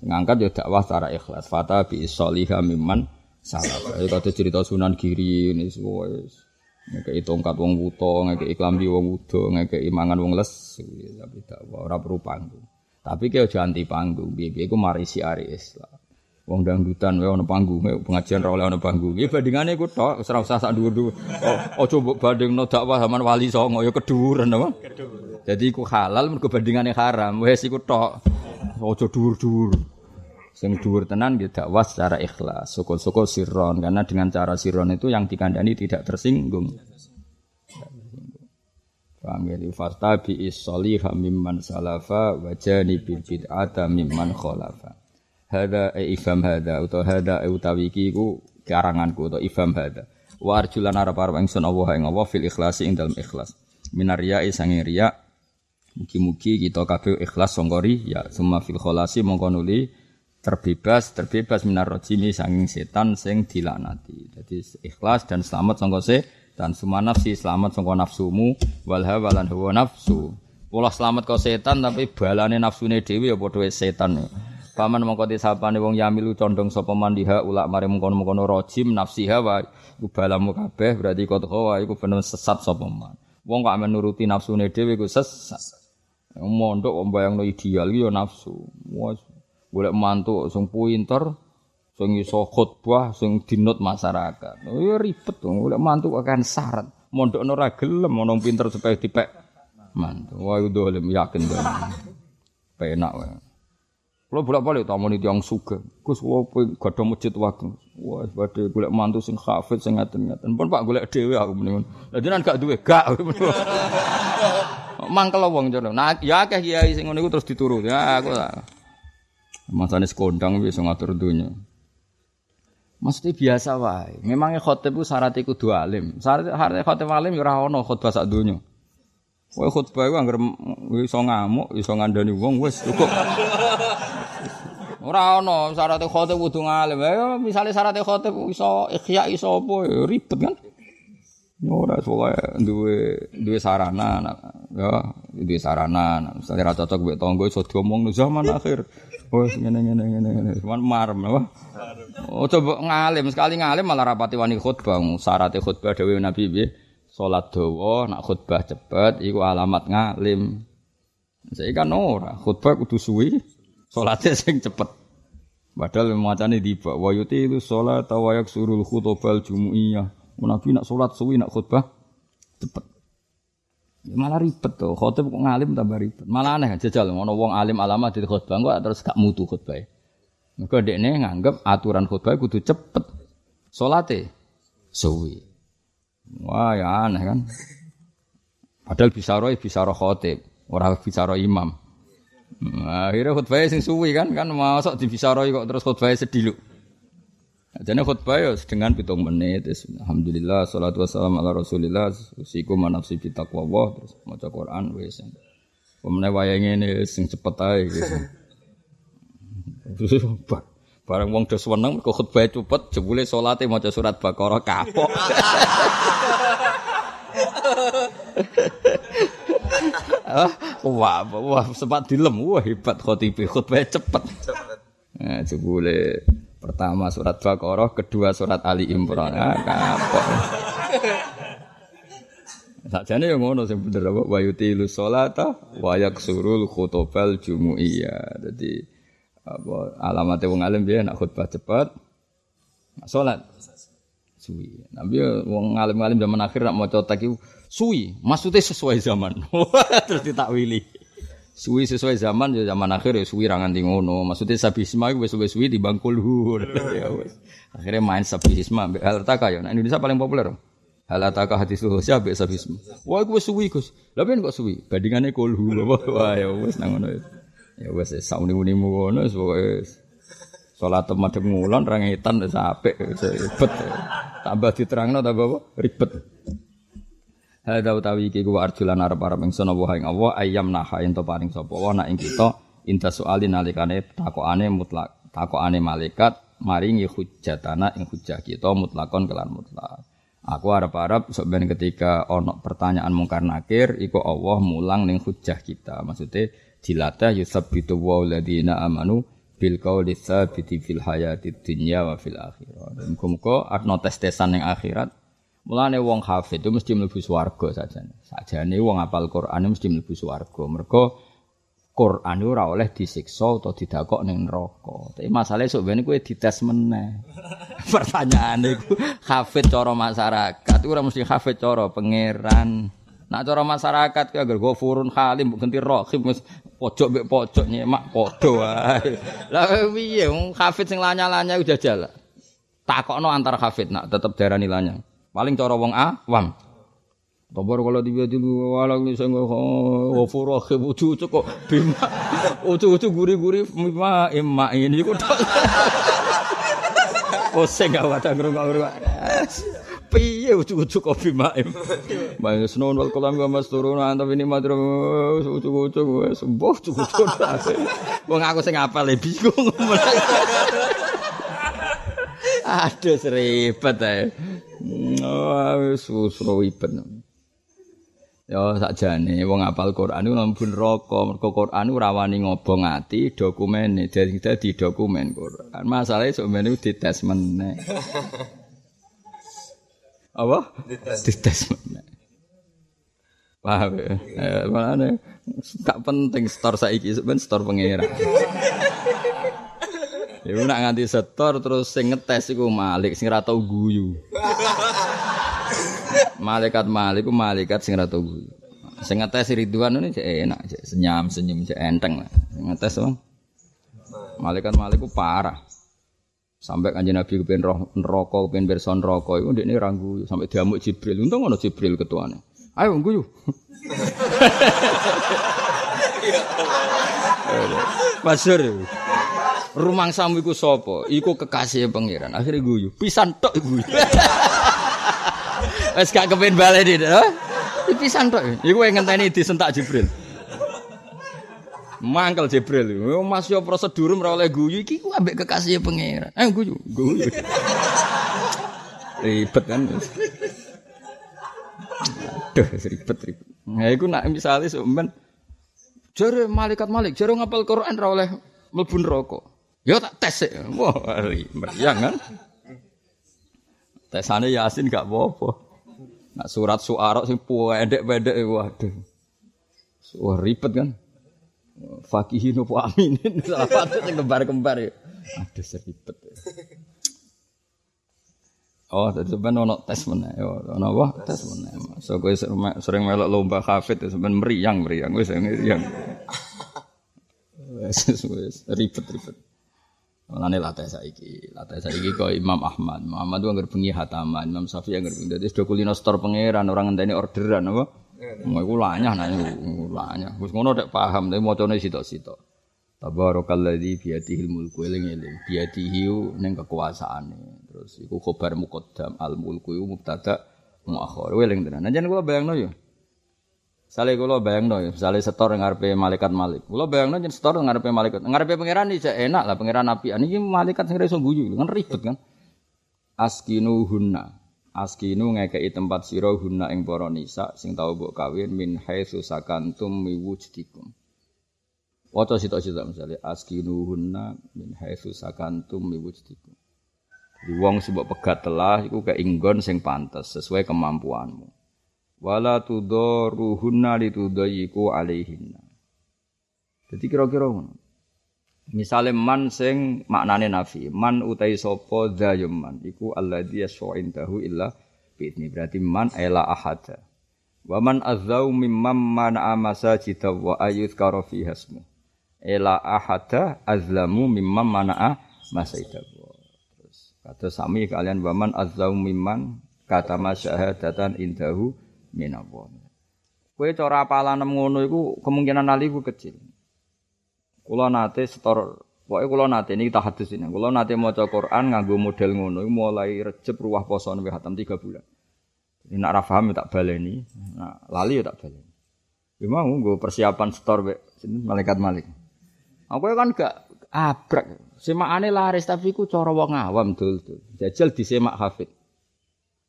ngangkat ya dakwah secara ikhlas. Fata bi solihah mimman salah. Ya kata cerita sunan giri ini semua ngekei tongkat wong wuto ngekei klambi wong wudo ngekei mangan wong les tapi dakwah ora perlu panggung. Tapi kaya aja anti panggung. Biye-biye ku mari siari Islam wong dangdutan wae ana panggung pengajian ra oleh ana panggung ya bandingane iku tok ora usah sak dhuwur-dhuwur oh, aja mbok bandingno dakwah zaman wali songo ya keduren apa jadi iku halal mergo bandingane haram wis iku tok Ojo dhuwur-dhuwur. Sing dhuwur tenan nggih dakwah secara ikhlas, syukur-syukur sirron karena dengan cara sirron itu yang dikandani tidak tersinggung. Paham ya? Fasta bi isoliha mimman salafa wa janibil bid'ata mimman khalafa. Hada e ifam hada utawa hada e utawi iki iku karanganku utawa ifam hada. Wa arjulan arep arep ingsun Allah ing Allah fil ikhlasi ing dalem ikhlas. Minarya sange riya Mugi-mugi kita kabeh ikhlas songkori ya semua fil kholasi mongko nuli terbebas terbebas minar rojimi sanging setan sing dilanati. Jadi ikhlas dan selamat songko se dan semua nafsi selamat songko nafsumu wal hawa lan hawa nafsu. Pola selamat kau setan tapi balane nafsune dhewe ya padha setan. Paman mongko disapane wong yamilu condong sapa mandiha ulak mari mengkono-mengkono rojim nafsi hawa iku balamu kabeh berarti kau iku bener sesat sapa man. Wong kok amen nuruti nafsune dhewe iku sesat. Mondok om bayangno ideal iki ya nafsu. Wes golek mantu sing pinter, sing iso khotbah, sing dinut masyarakat. Oh ya ribet dong, golek mantu akan syarat. Mondok ora gelem ono pinter supaya dipek mantu. Wah itu dolim yakin dong. Penak wae. Kalau bolak-balik tamu tiang suga, Gus kula gada masjid waktu. Wah, badhe golek mantu sing hafid sing ngaten-ngaten. Pun Pak golek dhewe aku mendingan. Lah jenengan gak duwe, gak. mangkel wong jono. Nah, ya akeh kiai sing ngono iku terus dituruti. Ya aku. Masane sekondang wis ngatur dunya. Mesti biasa wae. Memangnya khotib itu syarat iku dua alim. Syarat khotib alim ya ora ono khotbah sak donya. Wae khotbah iku anggere iso ngamuk, iso ngandani wong wis cukup. Ora ono syarat khotib kudu ngalim. Ya misale syarat khotib iso ikhya iso apa ya ribet kan. Ora pokoke duwe duwe sarana ya duwe sarana misalnya ra cocok mbek tangga iso diomongno zaman akhir. Wes ngene ngene ngene ngene. Cuman marem apa? Oh coba ngalim sekali ngalim malah rapati wani khutbah. Syarat khutbah dawuh Nabi piye? Salat dawa nak khutbah cepet iku alamat ngalim. Saya kan ora khutbah kudu suwi, salate sing cepet. Padahal macane tiba wa yuti itu salat wa surul khutbal jumuiyah. Nabi nak sholat suwi nak khutbah cepet. Ya malah ribet tuh. Khotib kok ngalim tambah ribet. Malah aneh jajal ngono wong alim alamat di khutbah kok terus gak mutu khutbah. Mergo dekne nganggep aturan khutbah kudu cepet. Salate suwi. Wah ya aneh kan. Padahal bisa roh bisa roh khotib, orang bisa roh imam. Nah, akhirnya khutbah sing suwi kan kan masuk di bisa roh kok terus khutbah sedih lu. Jadi khutbah ya dengan pitung menit. Alhamdulillah, salatu wassalam ala rasulillah. Usiku manafsi kita Allah. Terus maca Quran. Wes. Pemenang wayang ini sing cepet aja. Gitu. Barang wong dos weneng kok khutbah cepet jebule salate maca surat Baqarah kapok. Ah, wah, wah sempat dilem, wah hebat khotibi khutbah cepet. Nah, jebule Pertama surat Baqarah, kedua surat Ali Imran. Ah, kapok. Sakjane yang ngono sing bener apa wa yutilu sholata wa yaksurul khutbal jumuiyah. Dadi apa alamate wong alim piye nak khutbah cepet. Nak salat Suwi. Nabi wong ngalim-ngalim zaman akhir nak maca tak suwi, maksudnya sesuai zaman. Terus ditakwili. Suwi sesuai zaman ya zaman akhir ya suwi ra nganti ngono. Maksudnya sabisma iku wis suwi di bangkul ya. Akhirnya main sabisma halataka ya. Nah, Indonesia paling populer. Halataka hadis husya mbek sabisma. Wah wis suwi Gus. Lah kok suwi? Bandingane kulhu. Wah ya wis nang ngono. Ya wis sauni-unimu ngono wis pokoke Salat madhep ngulon ra ngetan wis apik ribet. Tambah diterangno tambah apa? Ribet. Hadza utawi iki ku arjulan arep-arep ingsun apa ing Allah ayam naha ento paring sapa wa nak ing kita inta soalin nalikane takokane mutlak takokane malaikat maringi hujjatana ing hujjah kita mutlakon kelan mutlak. Aku arep-arep sebenarnya ketika ono pertanyaan mungkar nakir iku Allah mulang ning hujjah kita. Maksudnya dilatih yusabbitu wa ladina amanu bil qauli tsabiti fil hayati dunya wa fil akhirah. Dan muga arno tes-tesan ning akhirat Mulane wong hafid itu mesti mlebu swarga saja. Sajane wong apal Quran mesti mlebu swarga. Mergo Quran ora oleh disiksa atau didakok ning neraka. Tapi masalahnya sok ben kowe dites meneh. Pertanyaane iku hafid cara masyarakat ora mesti hafid cara pangeran. Nak cara masyarakat ku agar gofurun halim mbok ganti rahim wis pojok mbek pojok nyemak padha wae. Lah piye wong hafid sing lanya-lanya udah jalan. Takokno antar hafid nak tetep darani lanya. Paling cara wong awam. Kabar kalau tiba dulu walau nih saya nggak wafurah ke ucu ucu kok bima ucu ucu gurih gurih bima emak ini kok Pusing gak wadah ngerungok ngerungok. Piye ucu ucu kok bima em. Bang senon wal kolam gak mas turun antap ini matro ucu ucu gue sembuh ucu ucu. Wong aku sing apa lebih bingung. Aduh seribet ae. Oh, wis susro ibet. Ya sakjane wong apal Quran iku mlebu neraka, mergo Quran ora wani ngobong ati dokumene, dadi dadi dokumen Quran. Masalahe sok men dites meneh. Apa? Dites. Dites meneh. Paham ya? Eh, mana gak penting store saiki sebenarnya store pengira. Ya nak nganti setor terus sing ngetes iku Malik sing ora tau guyu. malaikat Malik iku malaikat sing ora tau guyu. Sing ngetes Ridwan ini cek enak, cek senyum senyum cek enteng lah. Sing ngetes wong. Malaikat Malik ku parah. Sampai kanjeng Nabi kepen roh neraka, kepen pirsa neraka iku ndekne ra guyu sampai diamuk Jibril. Untung ono Jibril ketuane. Ayo guyu. Masyur. Rumang samu iku sapa? Iku kekasih pangeran. Akhirnya guyu. Pisan tok guyu. Wes gak kepen baleni to. Pisan tok. Iku ngenteni disentak Jibril. Mangkel Jibril. Mas yo prosedur ora oleh guyu iki ku ambek kekasih pangeran. Eh guyu, guyu. ribet kan. Aduh, ribet ribet. Nah, iku nak misalnya sebenarnya jare malaikat malik, jare ngapal Quran ora oleh mlebu. Ya tak tes ya. Wah, meriang kan. Tesane Yasin gak apa-apa. Nak surat suara sing pendek-pendek waduh. Wah ribet kan. Fakihin apa aminin salah satu sing kembar-kembar ya. Aduh seribet. Oh, tadi sebenarnya ono tes mana? Yo, ono apa? Tes mana? So, gue sering melok lomba hafid, sebenarnya meriang, meriang, gue sering meriang. ribet, ribet. Mulane latih saiki, latih saiki kok Imam Ahmad. Muhammad itu anggere bengi hataman, Imam Syafi'i anggere bengi. Dadi sudah kulino store pangeran, orang ngenteni orderan apa? Mau iku lanyah nah lanyah. Wis ngono nek paham, tapi macane sitok-sitok. Tabarakalladzi biyadihil mulku eling-eling. Biyadihi ning kekuasaane. Terus iku khobar muqaddam al mulku iku mubtada muakhir. Eling tenan. Nah jan kula bayangno yo. Sale kula bayangno ya, misale setor ngarepe malaikat Malik. Kula bayangno yen setor ngarepe malaikat. Ngarepe pangeran iki enak lah pangeran api. Iki malaikat sing iso guyu, kan ribet kan. Askinu hunna. Askinu ngekei tempat sira hunna ing para nisa sing tau mbok kawin min haitsu sakantum miwujdikum. Waca sitok-sitok misale askinu hunna min haitsu sakantum miwujdikum. Di wong mbok pegat telah iku keinggon sing pantes sesuai kemampuanmu wala tudaruhunna litudayiku alaihinna. Jadi kira-kira ngono. Misale man sing maknane nafi, man utai sapa man iku alladzi yasfa indahu illa bi'idni. Berarti man ela ahada. Wa man azzau mimman mana masajida wa ayyuzkara fi hasmu. Ela ahada azlamu mimman mana masajida. Terus kata sami kalian wa man azzau mimman kata masyahadatan indahu minallah. Kowe cara apalan ngono iku kemungkinan ali ku kecil. Kula nate setor Pokoknya kalau nate ini kita hadis ini, kalau nate mau Quran nganggo model ngono, mulai recep ruah poso nabi hatam tiga bulan. Ini nak rafaham ya tak baleni, nah, lali ya tak baleni. Ya mau gue persiapan setor be, sini malaikat malik. Aku kan gak abrak, semakane laris tapi ku cara wong awam dul dul. Jajal semak hafid.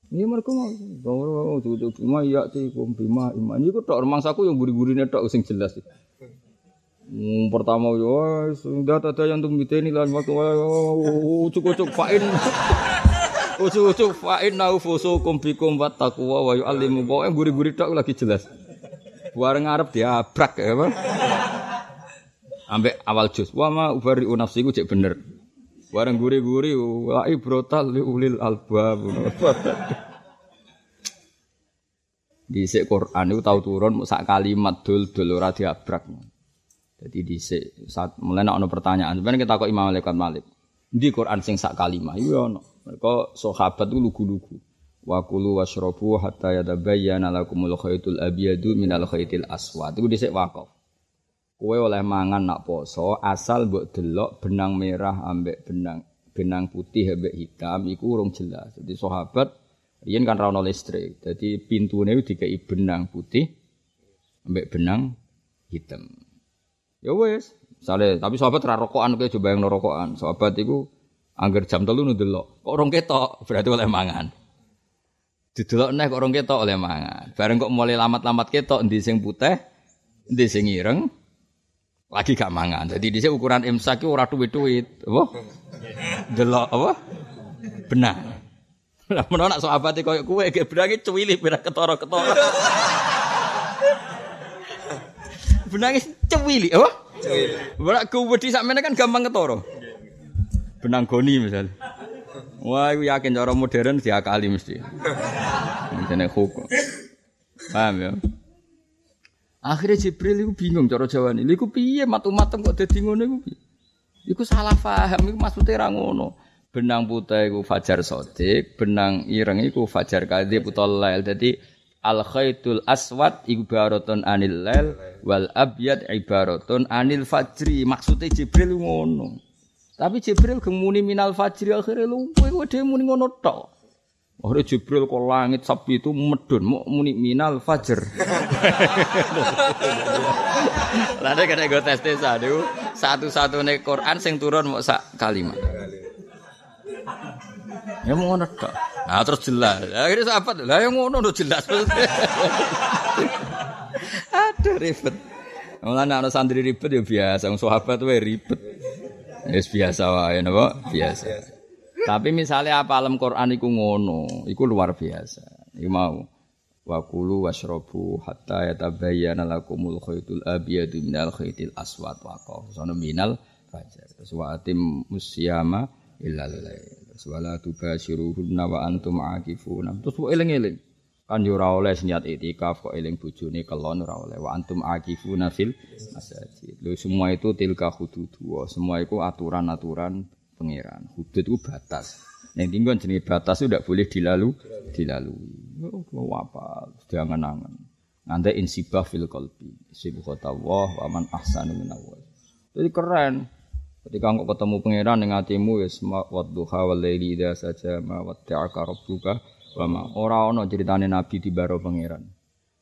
Ini mereka mau, mau tuh bima iya sih, bima iman. Kok tok rumangsaku yang guri-gurine tok sing jelas. Hmm, pertama yo sudah ada yang tuh ini lan waktu ucuk-ucuk fa'in. Ucuk-ucuk fa'in nau fusukum bikum wa taqwa wa yu'allimu. Pokoke guri-guri tok lagi jelas. Bareng ngarep diabrak ya? Ambek awal jus. Wa ma ubari nafsiku cek bener. Bareng guri-guri wa ibrotal li ulil. Di Quran itu tahu turun sak kalimat dul dul ora diabrak. Jadi di saat mulai nak pertanyaan, sebenarnya kita kok Imam Malik Malik. Di Quran sing sak kalimah, iya ono. Mereka sahabat itu lugu-lugu. Wa kulu washrabu hatta yatabayyana lakumul khaytul abyadu minal khaytil aswad. Itu dhisik wakaf. Kowe oleh mangan nak poso asal mbok delok benang merah ambek benang benang putih ambek hitam iku urung jelas. Jadi sahabat riyen kan ra ono listrik. Jadi pintune dikai benang putih ambek benang hitam. Ya wes, misalnya, tapi sahabat ra rokokan coba yang rokokan. Sahabat itu angger jam telu ndelok. Kok orang ketok berarti oleh mangan. Didelok kok orang ketok oleh mangan. Bareng kok mulai lamat-lamat ketok ndi sing putih, ndi sing ireng, lagi gak mangan. Jadi di ukuran imsak itu ora duit-duit, apa? Delok apa? Benar. Lah menawa nak sahabat koyo kowe ge benange cuwili berak ketara-ketara. benange cewili apa? Cewili. Berak wedi sakmene kan gampang ketara. Benang goni misal. Wah, aku yakin cara modern diakali mesti. Jenenge hukum. Paham ya? Akhirnya Jibril itu bingung cara Jawa ini. Iku piye? Matu-matem kok dadi ngono iku Iku salah paham, iku maksudnya ra ngono. Benang putih iku fajar sodik, benang ireng iku fajar kadhib utawa lail. Dadi al khaitul aswad ibaratun anil lail wal abyad ibaratun anil fajri. Maksudnya Jibril ngono. Tapi Jibril gemuni minal fajri akhirnya lu kowe dhewe muni ngono tok Akhirnya Jibril kok langit sapi itu medun mau muni minal fajr. Lalu kena gue tes tes aduh satu nih Quran sing turun mau sak kalimat. Ya mau ngono tok. Nah terus jelas. Akhirnya sahabat lah yang ngono udah jelas. Aduh ribet. Mulane ana santri ribet ya biasa, wong sahabat wae ribet. Ya biasa wae napa? Biasa. Tapi misalnya apa alam Quran iku ngono, iku luar biasa. Iku mau wa kulu washrabu hatta yatabayyana lakumul khaytul abyadu minal khaytil aswad wa sono minal fajar. Terus wa atim musyama illal lail wala tubasyiruhunna wa antum aakifuna. Terus kok eling-eling. Kan yo ora oleh niat itikaf kok eling bojone kelon ora oleh wa antum aakifuna fil masajid. Lho semua itu tilka hududullah. Semua itu aturan-aturan pangeran. Hudud itu batas. Yang tinggal jenis batas itu tidak boleh dilalu, dilalui. Oh, apa? Jangan angan. Nanti insibah fil qalbi. Sibukata Allah wa man ahsanu minallah. Jadi keren. Ketika engkau ketemu pangeran dengan hatimu ya semua wadduha wal laili idza saja ma watta'aka rabbuka wa ma ora ana critane nabi dibaro pangeran.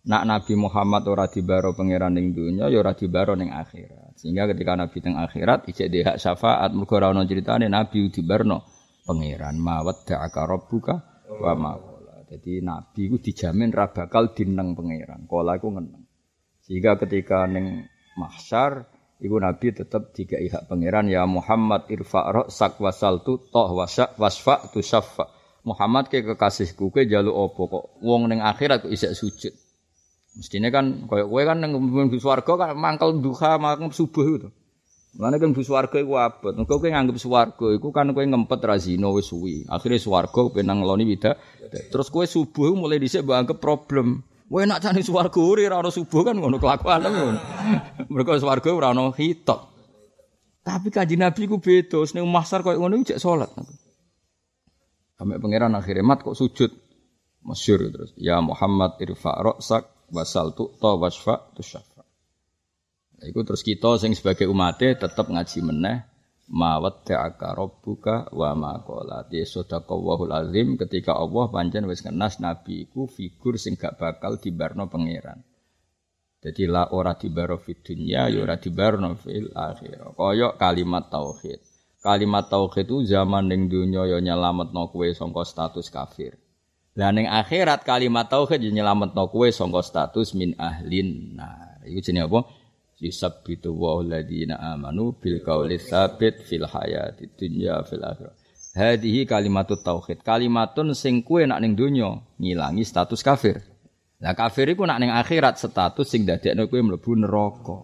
Nak Nabi Muhammad ora dibaro pangeran ning dunya ya ora dibaro ning akhirat. Sehingga ketika nabi teng akhirat ijek dhe hak syafaat mergo ora ana critane nabi dibarno pangeran ma watta'aka rabbuka wa ma Jadi nabi ku dijamin ra bakal dineng pangeran. Kala iku ngeneng. Sehingga ketika ning mahsyar Iku Nabi tetap tiga hak pangeran ya Muhammad irfa sak wasal tu toh wasak wasfa tu syafa. Muhammad ke kekasihku ke jalu opo kok wong neng akhirat kok isek sujud. Mestinya kan koyo kowe kan neng swarga kan mangkel duha mangkel subuh itu. Mulane kan bus warga iku abot. Engko kowe nganggep swarga iku kan kowe ngempet ra zina wis suwi. Akhire swarga penang ngeloni wida. Terus kowe subuh mulai dhisik mbok problem. Kowe enak jane swarga ora ora subuh kan ngono kelakuan ngono. Mergo swarga ora hitok. Tapi kaji Nabi ku beda, sing mahsar koyo ngono jek salat. Sampai pangeran akhirnya mat kok sujud. Masyur terus. Ya Muhammad irfa ra'sak wasal tu'ta wasfa tusyafa. Iku terus kita sing sebagai umatnya tetap ngaji meneh mawat ta'aka rabbuka wa ma qala. Di sadaqallahul azim ketika Allah pancen wis ngenas nabi iku figur sing gak bakal dibarno pangeran. Jadi la ora dibaro fid dunya ya ora dibarno fil akhirah. Kaya kalimat tauhid. Kalimat tauhid itu zaman ning dunya ya nyelametno kowe sangka status kafir. Lah ning akhirat kalimat tauhid nyelametno kowe sangka status min ahlin. Nah, iku jenenge apa? yusabbitu wa alladziina amanu bil qawli tsabit fil hayati dunya fil akhirah. Hadhihi kalimatut tauhid. Kalimatun sing kuwe nak ning donya ngilangi status kafir. Lah kafir iku nak ning akhirat status sing dadekno kowe mlebu neraka.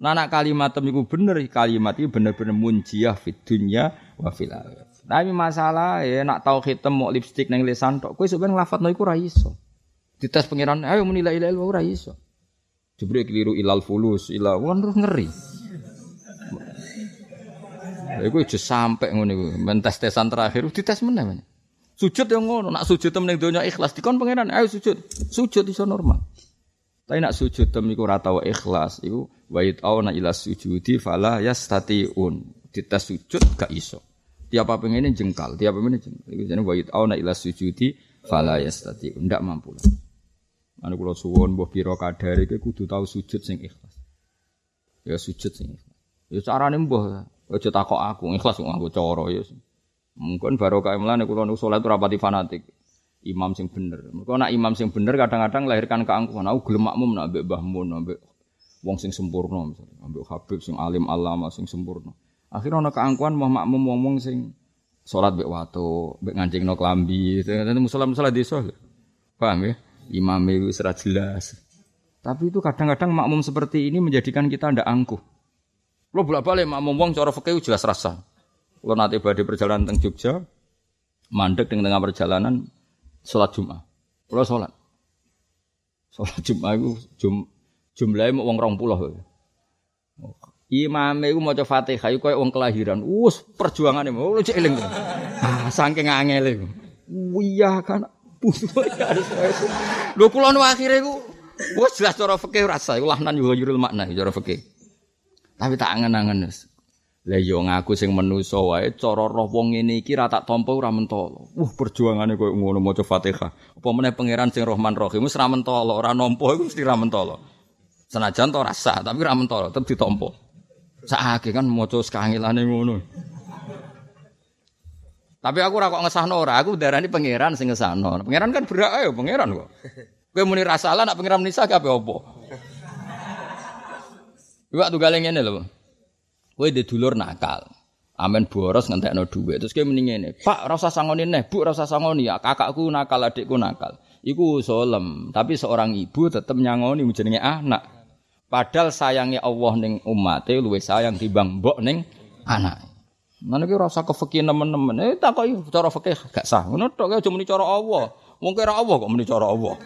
Nah nak kalimat iku bener kalimat iki bener-bener munjiah fid dunya wa fil akhirah. Tapi masalah ya nak tauhid temu lipstick ning lisan tok kowe sebenarnya nglafadzno iku ora iso. Dites pangeran ayo muni la ilaha illallah ora keliru ilal fulus, ilal wan terus ngeri. Iku aja sampe ngono iku, mentes tesan terakhir dites meneh men. Sujud yang ngono, nak sujud temen donya ikhlas dikon pangeran, ayo sujud. Sujud iso normal. Tapi nak sujud tem iku ora tau ikhlas, iku wa auna ila sujudi fala yastatiun. Dites sujud gak iso. Tiap apa pengen jengkal, tiap apa pengen jengkal. Iku jenenge wa auna ila sujudi fala yastatiun. Ndak mampu lah. Anu kula suwon mbah pira kadare iki kudu tau sujud sing ikhlas. Ya sujud sing ikhlas. Ya carane mbah aja takok aku ikhlas kok aku cara ya. Mungkin barokah mlane kula nu salat ora pati fanatik. Imam sing bener. Mergo nak imam sing bener kadang-kadang lahirkan keangkuhan. Aku gelem makmum nak mbek Mbah Mun, mbek wong sing sempurna misalnya, mbek Habib sing alim alama sing sempurna. Akhirnya ono keangkuhan mau makmum ngomong sing sholat bek watu, mbek ngancingno kelambi, kan. musola-musola di desa. Paham ya? Imam itu serat jelas. Tapi itu kadang-kadang makmum seperti ini menjadikan kita ndak angkuh. Lo bolak-balik makmum wong cara fakih jelas rasa. Lo nanti badhe perjalanan teng Jogja, mandek di tengah perjalanan sholat Jumat. Lo sholat, sholat Jumat itu jum, jumlahnya mau wong 20. Iya, Imam, iku mau Fatihah iku koyo wong kelahiran. Wus perjuangane mau lu eling. Ah saking angele. Iya kan lu kula nu akhirnya iku wis jelas cara fikih rasa nan juga jurul makna cara fikih. Tapi tak angen-angen wis. leyo ngaku sing menusa wae cara roh wong ini kira tak tak tampa ora mentolo. Wah perjuangane koyo ngono maca Fatihah. Apa meneh pangeran sing rohman rohim. wis ra Orang ora gue mesti ra. Senajan to rasa tapi ra tetap ditompo. Sakake kan maca sekangilane ngono. Tapi aku ora kok ngesahno ora, aku darani pangeran sing ngesahno. Pangeran kan berak ayo pangeran kok. Kowe muni rasalah nak pangeran nisa apa? Iwak tunggal ngene lho. Kowe di dulur nakal. Amen boros ngentekno dhuwit. Terus kowe muni ngene, "Pak, ora usah sangoni neh, Bu, ora usah sangoni ya. Kakakku nakal, adikku nakal." Iku solem, tapi seorang ibu tetep nyangoni jenenge anak. Padahal sayangnya Allah ning umate luwih sayang timbang mbok ning anak. Mana ki rasa kefekih nemen-nemen. Eh tak kok cara fikih gak sah. Ngono tok aja muni cara Allah. Wong kira Allah kok muni cara Allah.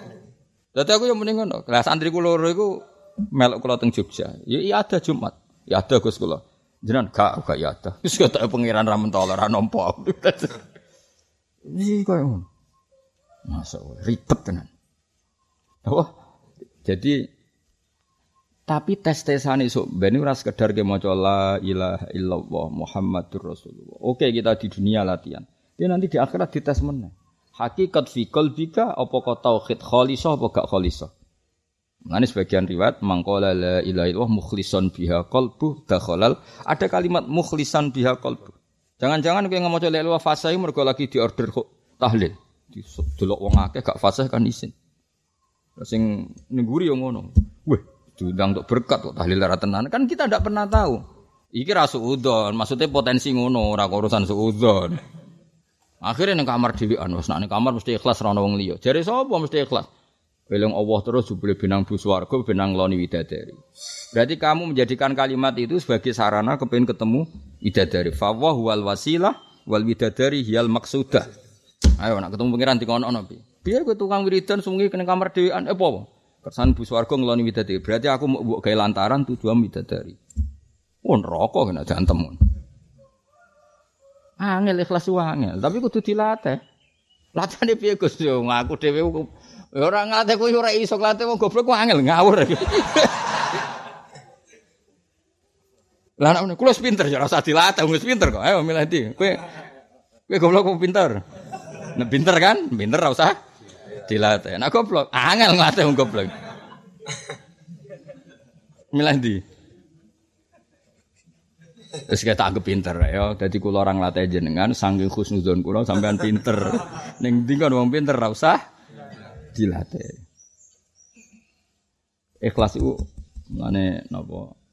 Dadi aku yang mending ngono. Lah santri kula loro iku melok teng Jogja. Ya iya ada Jumat. Ya ada Gus kula. Jenengan gak gak ya ada. Wis kok pangeran ra mentol ora nampa. Iki koyo ngono. Ribet tenan. Oh, jadi tapi tes-tesan itu ben ora sekedar ke maca la ilaha illallah Muhammadur Rasulullah. Oke, kita di dunia latihan. Dia nanti di akhirat dites meneh. Hakikat fi qalbika apa kau tauhid khalisah apa gak khalisah. Mengenai sebagian riwayat mangkola la ilaha illallah mukhlison biha qalbu dakhalal. Ada kalimat mukhlisan biha qalbu. Jangan-jangan kowe ngomong la ilaha fasih mergo lagi di order kok tahlil. Delok wong akeh gak fasih kan isin. Sing nengguri yang ngono. Weh, diundang untuk berkat kok tahlil darah tenan kan kita tidak pernah tahu iki ra suudon maksudnya potensi ngono ora urusan suudon akhirnya ning kamar dhewean wis nek kamar mesti ikhlas ra wong liya jare sapa mesti ikhlas Eling Allah terus jebule benang bu swarga, benang loni widadari. Berarti kamu menjadikan kalimat itu sebagai sarana kepengen ketemu widadari. Fawwah wal wasilah wal widadari hiyal maksudah. Ayo nak ketemu pangeran dikono-ono piye? Biar gue tukang wiridan sungi kena kamar dhewean eh apa? Kersan bu swarga ngeloni widadari. Berarti aku mau gawe lantaran tujuan widadari. Oh neraka kena jantem. Angel ikhlas angel, tapi kudu dilatih. Latihane piye Gus yo ngaku dhewe Ya ora nglatih kuwi ora iso nglatih wong goblok ku angel ngawur. Lah nek kula pinter ya ora usah dilatih wong pinter kok. Ayo milih ndi. Kowe kowe goblok kok pinter. Pinter kan, pinter ora usah dilatih. Nek goblok angel nglatih wong goblok. Milih ndi. Terus kita anggap pinter ya. Jadi kula orang latih jenengan saking khusnuzon kula sampean pinter. Ning ndi kan wong pinter ora usah dilatih. Ikhlas itu ngene napa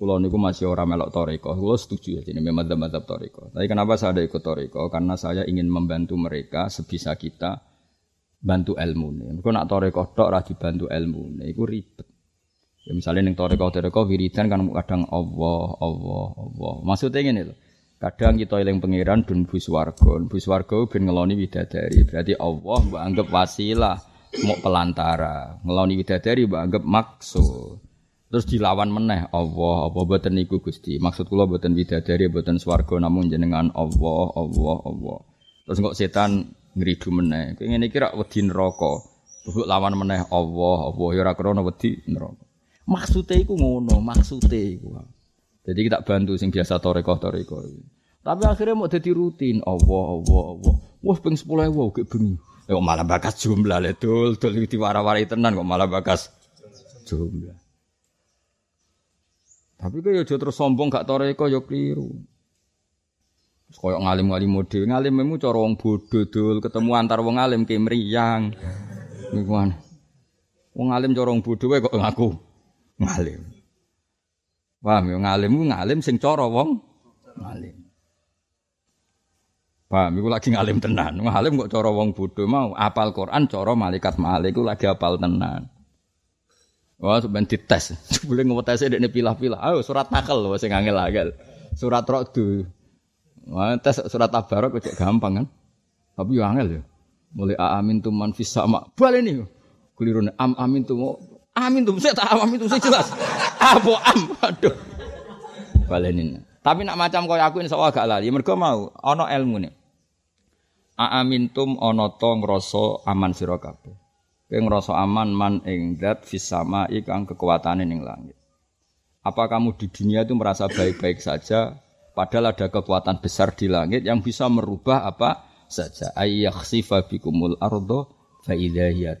Kulo niku masih orang melok toriko, kulo setuju ya jadi memang madzhab toriko. Tapi kenapa saya ada ikut toriko? Karena saya ingin membantu mereka sebisa kita bantu ilmu nih. Mereka nak toriko tok bantu ilmu nih, itu ribet. Ya misalnya neng toriko toriko wiridan kan kadang Allah Allah Allah. Maksudnya ini loh. Kadang kita eling pangeran dun buswarga, buswarga ben ngeloni widadari. Berarti Allah mbok anggap wasilah, mau pelantara. Ngeloni widadari mbok anggap maksud. Terus dilawan meneh Allah, apa boten niku Gusti. Maksud kula boten widadari, boten swarga namun jenengan Allah, Allah, Allah. Terus kok setan ngridu meneh. Kowe ngene iki rak wedi neraka. Terus lawan meneh Allah, Allah ya ora krana wedi neraka. Maksude iku ngono, maksude iku. Jadi kita bantu sing biasa toreko toreko. Tapi akhirnya mau jadi rutin. Allah, Allah, Allah. Wah, peng sepuluh ewu kayak bengi. Ya, kok malah bakas jumlah le dul, dul diwara-warai tenan kok malah bakas jumlah. Tapi kok ya terus sombong gak toreko ya keliru. Koyok ngalim-ngalim mode, ngalim memu cara wong dul, ketemu antar wong alim ke mriyang. Niku Wong alim cara wong bodho kok ngaku ngalim. Paham ya ngalim ngalim sing cara wong ngalim. Paham iku lagi ngalim tenan. Ngalim kok cara wong bodho mau apal Quran cara malaikat malik iku lagi apal tenan. Wah, sampeyan dites. Boleh ngewetese dekne pilah-pilah. Ayo surat nakal sing angel-angel. Surat Ra'd. Wah, tes surat Tabarok kok gampang kan. Tapi yo angel ya. Mulai amin tu man fis sama. Baleni. Kelirune am amin tu Amin tuh, saya tak amin tuh, saya jelas. Apa am, aduh. Balenin. Tapi nak macam kau aku insya Allah gak lali. Mereka mau, ono ilmu nih. Aamintum ono to ngrasa aman sira kabeh. Ngrasa aman man ing zat fis ikang kekuatane ning langit. Apa kamu di dunia itu merasa baik-baik saja padahal ada kekuatan besar di langit yang bisa merubah apa saja. Ayyakhsifa bikumul ardo fa idza hiya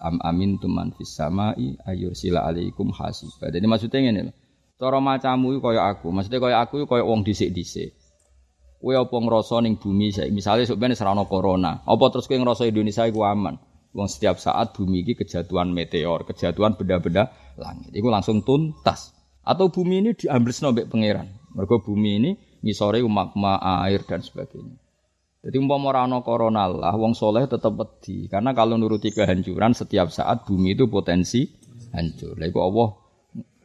am amin tuman fis samai ayursila alaikum hasiba. Jadi maksudnya ngene lho. Cara macamu kaya aku, maksudnya kaya aku kaya wong dhisik-dhisik. Kowe apa ngrasa ning bumi misalnya sok ben serana corona, apa terus kowe ngrasa Indonesia iku aman? Wong setiap saat bumi ini kejatuhan meteor, kejatuhan benda-benda langit. Itu langsung tuntas. Atau bumi ini diambil mbek pangeran. Mergo bumi ini ngisore magma, air dan sebagainya. Jadi umpama ora corona lah wong soleh tetap wedi karena kalau nuruti kehancuran setiap saat bumi itu potensi hancur. Lha iku Allah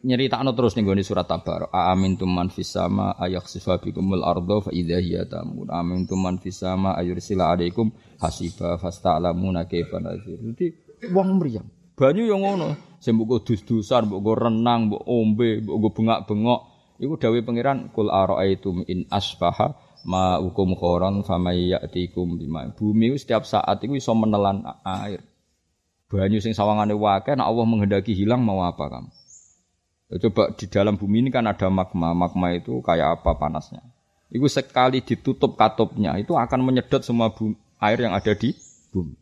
nyeritakno terus gone surat Tabar. Amin tuman fis sama ayakhsifa bikumul ardo fa idza hiya tamun. Amin tuman fis sama ayursila alaikum hasiba fasta'lamuna kaifa nazir. Jadi wong mriyang. Banyu yang ngono. Sing mbok dus-dusan, mbok renang, mbok ombe, mbok bengak-bengok. Iku dawuh pangeran kul araaitum in asbaha ma hukum khoron famai ya'tikum bima. Bumi setiap saat itu bisa menelan air. Banyu sing sawangane wae nek Allah menghendaki hilang mau apa kamu? Ya, coba di dalam bumi ini kan ada magma. Magma itu kayak apa panasnya? Itu sekali ditutup katupnya itu akan menyedot semua bumi, air yang ada di bumi.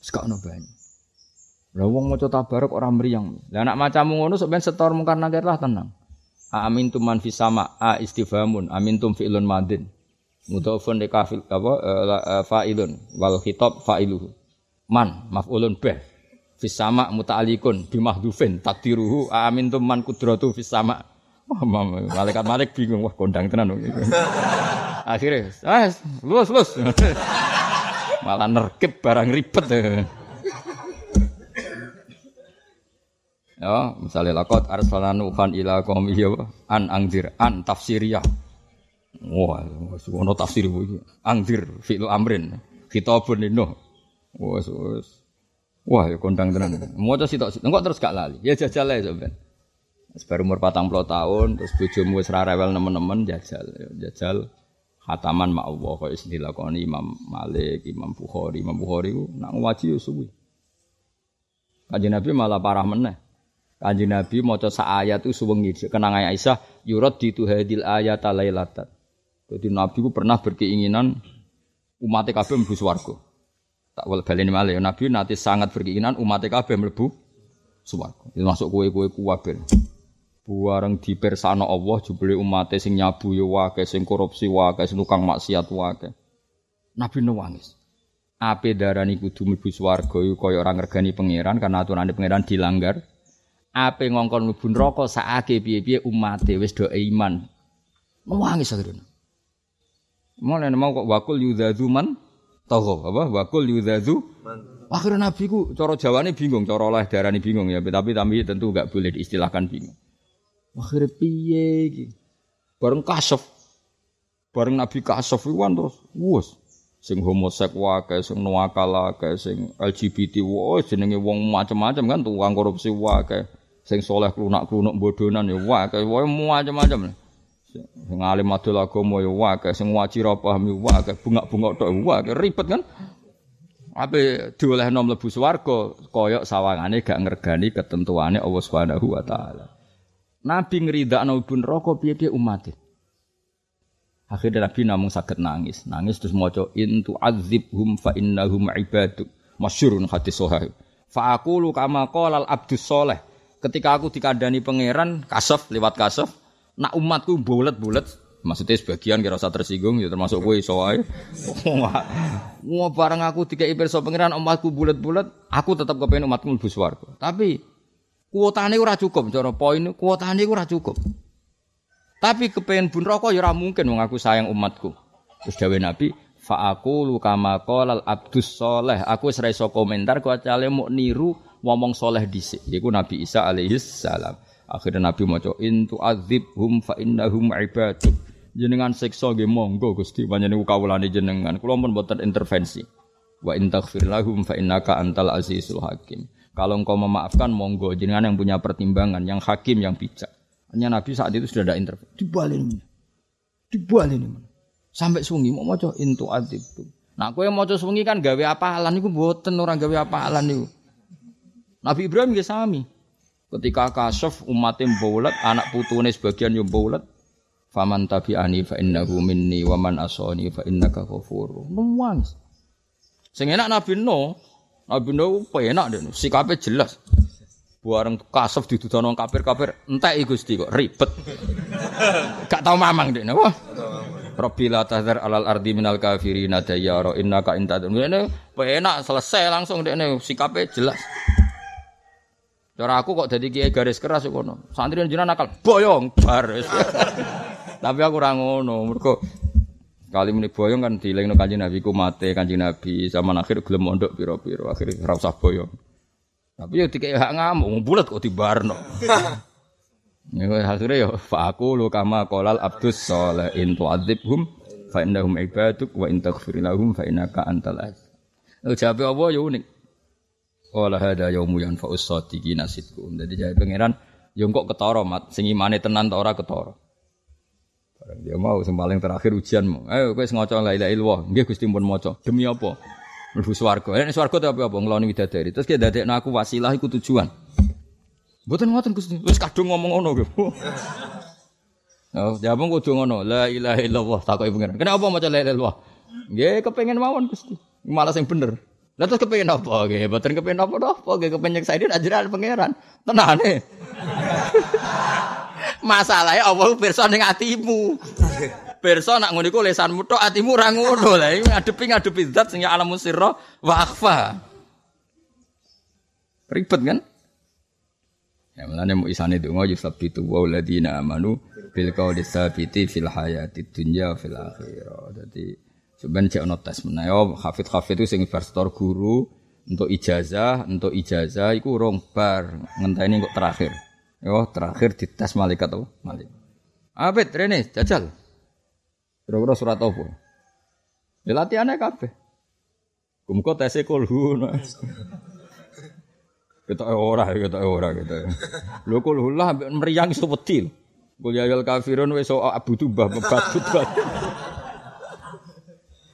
Sekarang banyak. Lah wong maca tabarok ora mriyang. Lah anak macamu ngono sok ben setor mungkar nakir lah tenang. Amin tum man fis sama a istifhamun amin tum fi'lun madin. Mudhafun li kafil apa uh, fa'ilun wal khitab fa'iluhu. Man maf'ulun bih. Fis sama muta'alikun bimahdufin takdiruhu tum man kudratu fis sama. Malaikat malik bingung wah kondang tenan. Akhirnya, ah, lulus lulus. Malah nerkep barang ribet. Ya, misalnya lakot arsalna nuhan ila qaumi ya an angdir an tafsiriyah. Wah, ono tafsir iki. Angdir fi'il amrin. Khitabun lino. Wes. Wah, ya kondang tenan. Maca sitok engko terus gak lali. Ya jajal ae sampean. Baru umur patang puluh tahun, terus bojomu wis ra rewel nemen-nemen jajal. Ya, jajal khataman mak Allah kaya sing dilakoni Imam Malik, Imam Bukhari, Imam Bukhari ku nak ngaji yo suwi. Kanjeng Nabi malah parah meneh. Kanjeng Nabi maca sak ayat itu suwengi kenang Aisyah yurad ditu hadil ayat lailatan. Jadi Nabi ku pernah berkeinginan umat kabeh mlebu swarga. Tak wal baleni malih Nabi nanti sangat berkeinginan umat kabeh mlebu swarga. Itu masuk kue-kue kuwabe. Buareng dipersano Allah jebule umat sing nyabu ya wae, sing korupsi wae, sing tukang maksiat wae. Nabi nangis. Ape darani kudu mlebu swarga iku kaya ora ngergani pangeran karena aturane pangeran dilanggar. Ape ngongkon mlebu neraka sakake piye-piye umate wis do iman. Nangis akhirnya. Mulane mau kok wakul yudzazu man taghaw apa wakul yudzazu Akhirnya Nabi ku cara Jawane bingung, cara oleh darani bingung ya, tapi tapi tentu enggak boleh diistilahkan bingung. Akhirnya piye iki? Bareng kasef. Bareng Nabi kasef iku kan terus wus sing homosek wae, sing nuakal wae, sing LGBT wae jenenge wong macam-macam kan tukang korupsi wae, sing soleh klunak-klunuk bodonan ya wae, wae macam-macam. Sing alim adol agama ya wae, sing wajib paham ya wae, bunga-bunga tok wae, ribet kan. Ape diolehno mlebu swarga kaya sawangane gak ngergani ketentuane Allah Subhanahu wa taala. Nabi ngridakno ibu neraka piye piye umate. Akhirnya Nabi namung sakit nangis, nangis terus maca intu azibhum fa innahum ibaduk. Masyurun hadis sahih. Fa aqulu kama qala al abdus soleh. Ketika aku dikandani pangeran kasaf lewat kasaf, nak umatku bulet-bulet Maksudnya sebagian kira usah tersinggung ya termasuk gue iso wae. Wah bareng aku tiga pirsa pangeran umatku bulat-bulat, aku tetap kepengen umatku mlebu swarga. Tapi kuotane ora cukup, cara poin kuotane ora cukup. Tapi kepengen bun rokok ya mungkin wong aku sayang umatku. Terus dawuh Nabi, fa aku lu kama qolal abdus soleh. Aku wis iso komentar kecuali mau niru ngomong soleh dhisik. Iku Nabi Isa alaihi salam. Akhirnya Nabi maca intu azibhum fa innahum ibaduk. Jenengan siksa nggih monggo Gusti panjenengan kawulane jenengan. Kula pun mboten intervensi. Wa in taghfir lahum fa innaka antal azizul hakim. Kalau engkau memaafkan monggo jenengan yang punya pertimbangan, yang hakim, yang bijak. Hanya Nabi saat itu sudah ada intervensi. Dibalin. Dibalin. Sampai sungi mau maca intu azib. Nah, kowe maca sungi kan gawe apalan niku mboten orang gawe apalan niku. Nabi Ibrahim nggih sami. Ketika kasaf umatnya mbaulat, anak putune sebagian yo mbaulat, Faman tabi'ani fa innahu minni wa man asani fa innaka ghafur. Nuwang. Sing enak Nabi No, Nabi No penak deh, sikape jelas. Buareng kasef didudono kafir-kafir, entek Gusti kok ribet. Gak tau mamang deh, napa? Rabbi la alal ardi minal kafirin dayyara innaka intadun. Ini penak selesai langsung deh, sikape jelas. Cara aku kok jadi kiai garis keras kok no. Santri jenengan nakal boyong bar. Tapi aku ora ngono. Mergo kali muni boyong kan dilingno Kanjeng Nabi ku mate Kanjeng Nabi zaman akhir gelem mondok pira-pira akhir ora usah boyong. Tapi yo dikek hak ngamuk bulat kok dibarno. Ya akhirnya yo fa aku lu kama qolal abdus salih in tu'adzibhum fa innahum ibaduk wa in taghfir fa innaka yo unik. Wala hada yaumu yanfa'us shadiqina sidqum. Dadi jae pangeran yo kok ketara mat sing imane tenan ta ora. Barang dia mau sing paling terakhir ujianmu. Ayo kowe ngaca la ilaha illallah. Nggih Gusti pun maca. Demi apa? Mlebu swarga. Nek swarga tapi apa? Ngloni widadari. Terus ki dadekno aku wasilah iku tujuan. Mboten ngoten Gusti. Wis kadung ngomong ngono nggih. Oh, jawab kudu ngono. La ilaha illallah takoki pangeran. Kenapa maca la ilaha illallah? Nggih kepengin mawon Gusti. Malah sing bener. Lah terus kepengen apa? Nggih, mboten kepengen apa-apa, nggih kepengen saidin ajaran pangeran. Tenane. Masalahnya Allah pirsa ning atimu. Pirsa nak ngono iku lesanmu tok atimu ora ngono. Lah iki ngadepi ngadepi zat sing ya alamun sirra wa akhfa. Ribet kan? Ya mulane mu isane donga yusabbitu wa alladziina amanu bil qawli tsabiti fil hayati dunya fil akhirah. Dadi Sebenarnya cek ono tes menawa hafid hafid itu sing versetor guru Untuk ijazah, untuk ijazah iku rong bar ngenteni kok terakhir. Yo terakhir dites malaikat apa? Malaikat. Abet rene jajal. Kira-kira surat apa? Ya latihannya kabeh. Kumko tesnya kulhu. Kita ora, kita ora kita. Lho kulhu lah meriang iso wedi. Kul ya kafirun wis abu tubah bebat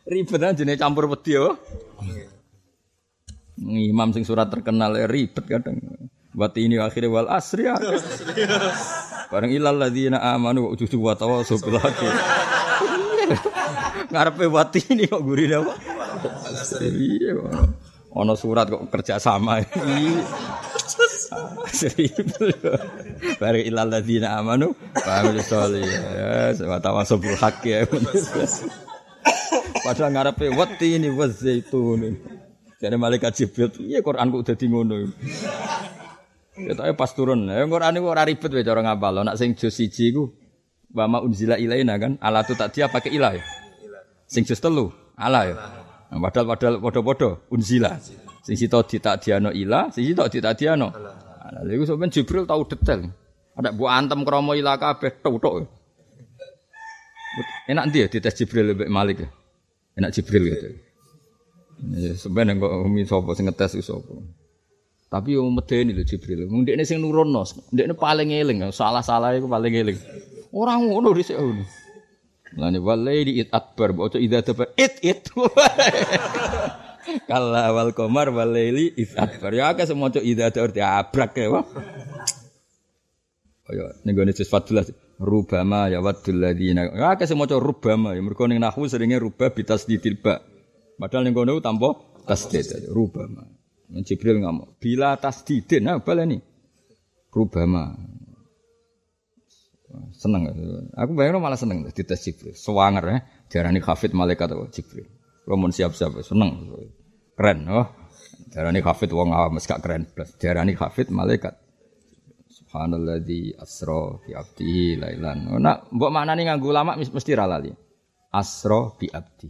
Ribet aja nih campur wedi yo. Imam sing surat terkenal ya ribet kadang. Wati ini akhirnya wal asri ya. Bareng ilal ladzina amanu wa ujudu wa tawassaw bil. Ngarepe wati ini kok gurine apa? Iya. Ono surat kok kerja sama. Bareng ilal ladzina amanu wa amilus solihat. Ya, wa tawassaw bil haqqi. Ya. Padahal ngarepe wati ini wa zaitun. Jadi malaikat Jibril, iya Quran kok dadi ngono. Ya tapi pas turun, ya Quran itu ora ribet wae cara ngapal. Nak sing juz siji iku wa unzila ilaina kan, ala tu tak dia pakai ilah ya. Sing juz telu, ala ya. Nah, padahal padahal padha-padha unzila. Sing sito diano ilah, sing sito ditak diano. Nah, lha iku sampean Jibril tahu detail. Ada bu antem kromo ilah kabeh tok-tok. Enak dia dites Jibril lebih Malik ya. Enak Jibril gitu. Ya, sebenarnya kok umi sopo sing ngetes sopo. Tapi yo medeni lho Jibril. Mung ndekne sing nurono, ndekne paling eling, salah-salah iku paling eling. Ora ngono dhisik ngono. Lane walaili it akbar, bocah idza tabar it it. Kala awal komar walaili it akbar. Ya akeh semoco idza tabar diabrak ya. Kaya ning gone juz 14 rubama ya wadul ladina. Ya akeh semoco rubama ya mergo ning nahwu seringe rubah bitasdidil ba. Padahal ning kono tanpa tasdid rubama. Jibril ngomong, bila tasdidin, nah ini Rubama. Seneng. Aku bayangin malah seneng di tes Jibril. Sewanger ya. Diarani khafid malaikat atau Jibril. Lo mau siap-siap, seneng. Keren. Oh. Diarani khafid wong awam, gak keren. Diarani khafid malaikat. Subhanalladzi asro bi abdihi lailan. Oh, nak mbok maknane nganggo ulama mesti ra lali. Asra bi abdi.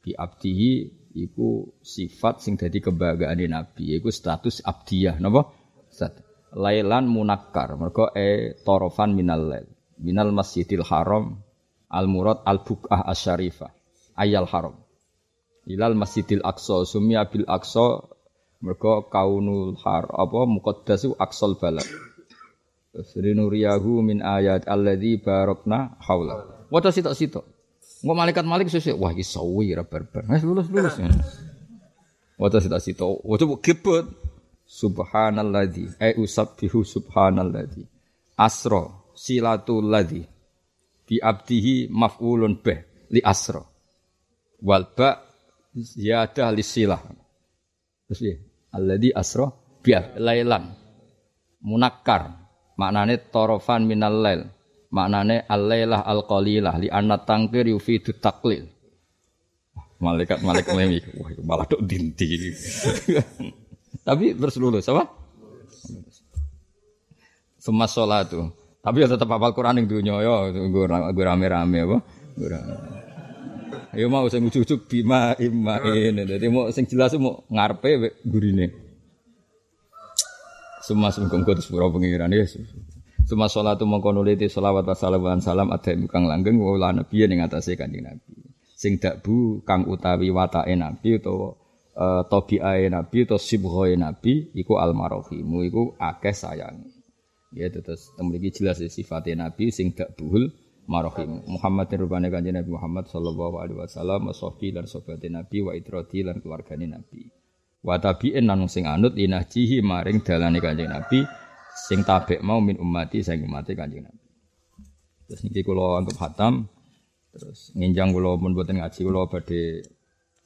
Bi abdihi iku sifat sing dadi kebanggaane Nabi, iku status abdiyah, napa? Lailan munakkar, mergo e torofan minal lail. Minal Masjidil Haram al murad al bukah asyarifah. Ayal haram. Ilal Masjidil Aqsa sumya bil Aqsa mergo kaunul har apa muqaddasu aqsal balad. Srinuriyahu min ayat alladzi barakna haula. Waca sitok-sitok. Nggak malaikat malik sesuai. Wah, ini sawi ra barbar. Wis lulus lulus. Wata sita. Wata bu kebet. Subhanalladzi. Eh usabbihu subhanalladzi. Asro silatul ladzi. Bi abdihi maf'ulun bih li asro. Wal ba ziyadah li silah. Terus ya. Alladzi asro bi lailan. Munakkar. Maknane torofan minal lail maknane al-lailah al-qalilah li anna tangkir yufidu taklil. Malaikat malaikat memi, wah malah dok dinti. Tapi terus lulus apa? Semua sholat tuh. Tapi ya tetap hafal Quran yang dunia ya, gue rame-rame apa? Gue. Ya mau sing ujuk-ujuk bima imain. Jadi mau sing jelas mau ngarepe gurine. Semua sungkem terus pura pengiran ya. Suma sholatu mongko nuliti sholawat wa salam salam ada kang langgeng wa la nabi ning atase kanjeng Nabi. Sing dakbu kang utawi watake Nabi utawa uh, tabiae Nabi utawa sibghae Nabi iku almarhimu iku akeh sayang. Ya terus temriki jelas ya, sifatnya Nabi sing dakbuhul marahim. Muhammad rubane kanjeng Nabi Muhammad sallallahu alaihi wasallam washabi lan sohbate Nabi wa itrati lan keluargane Nabi. Wa tabi'in lan sing anut inahjihi maring dalane kanjeng Nabi sing tabek mau min ummati sing umati Kanjeng Nabi. Terus niki kula anggap hatam terus nginjang kula pun boten ngaji kula badhe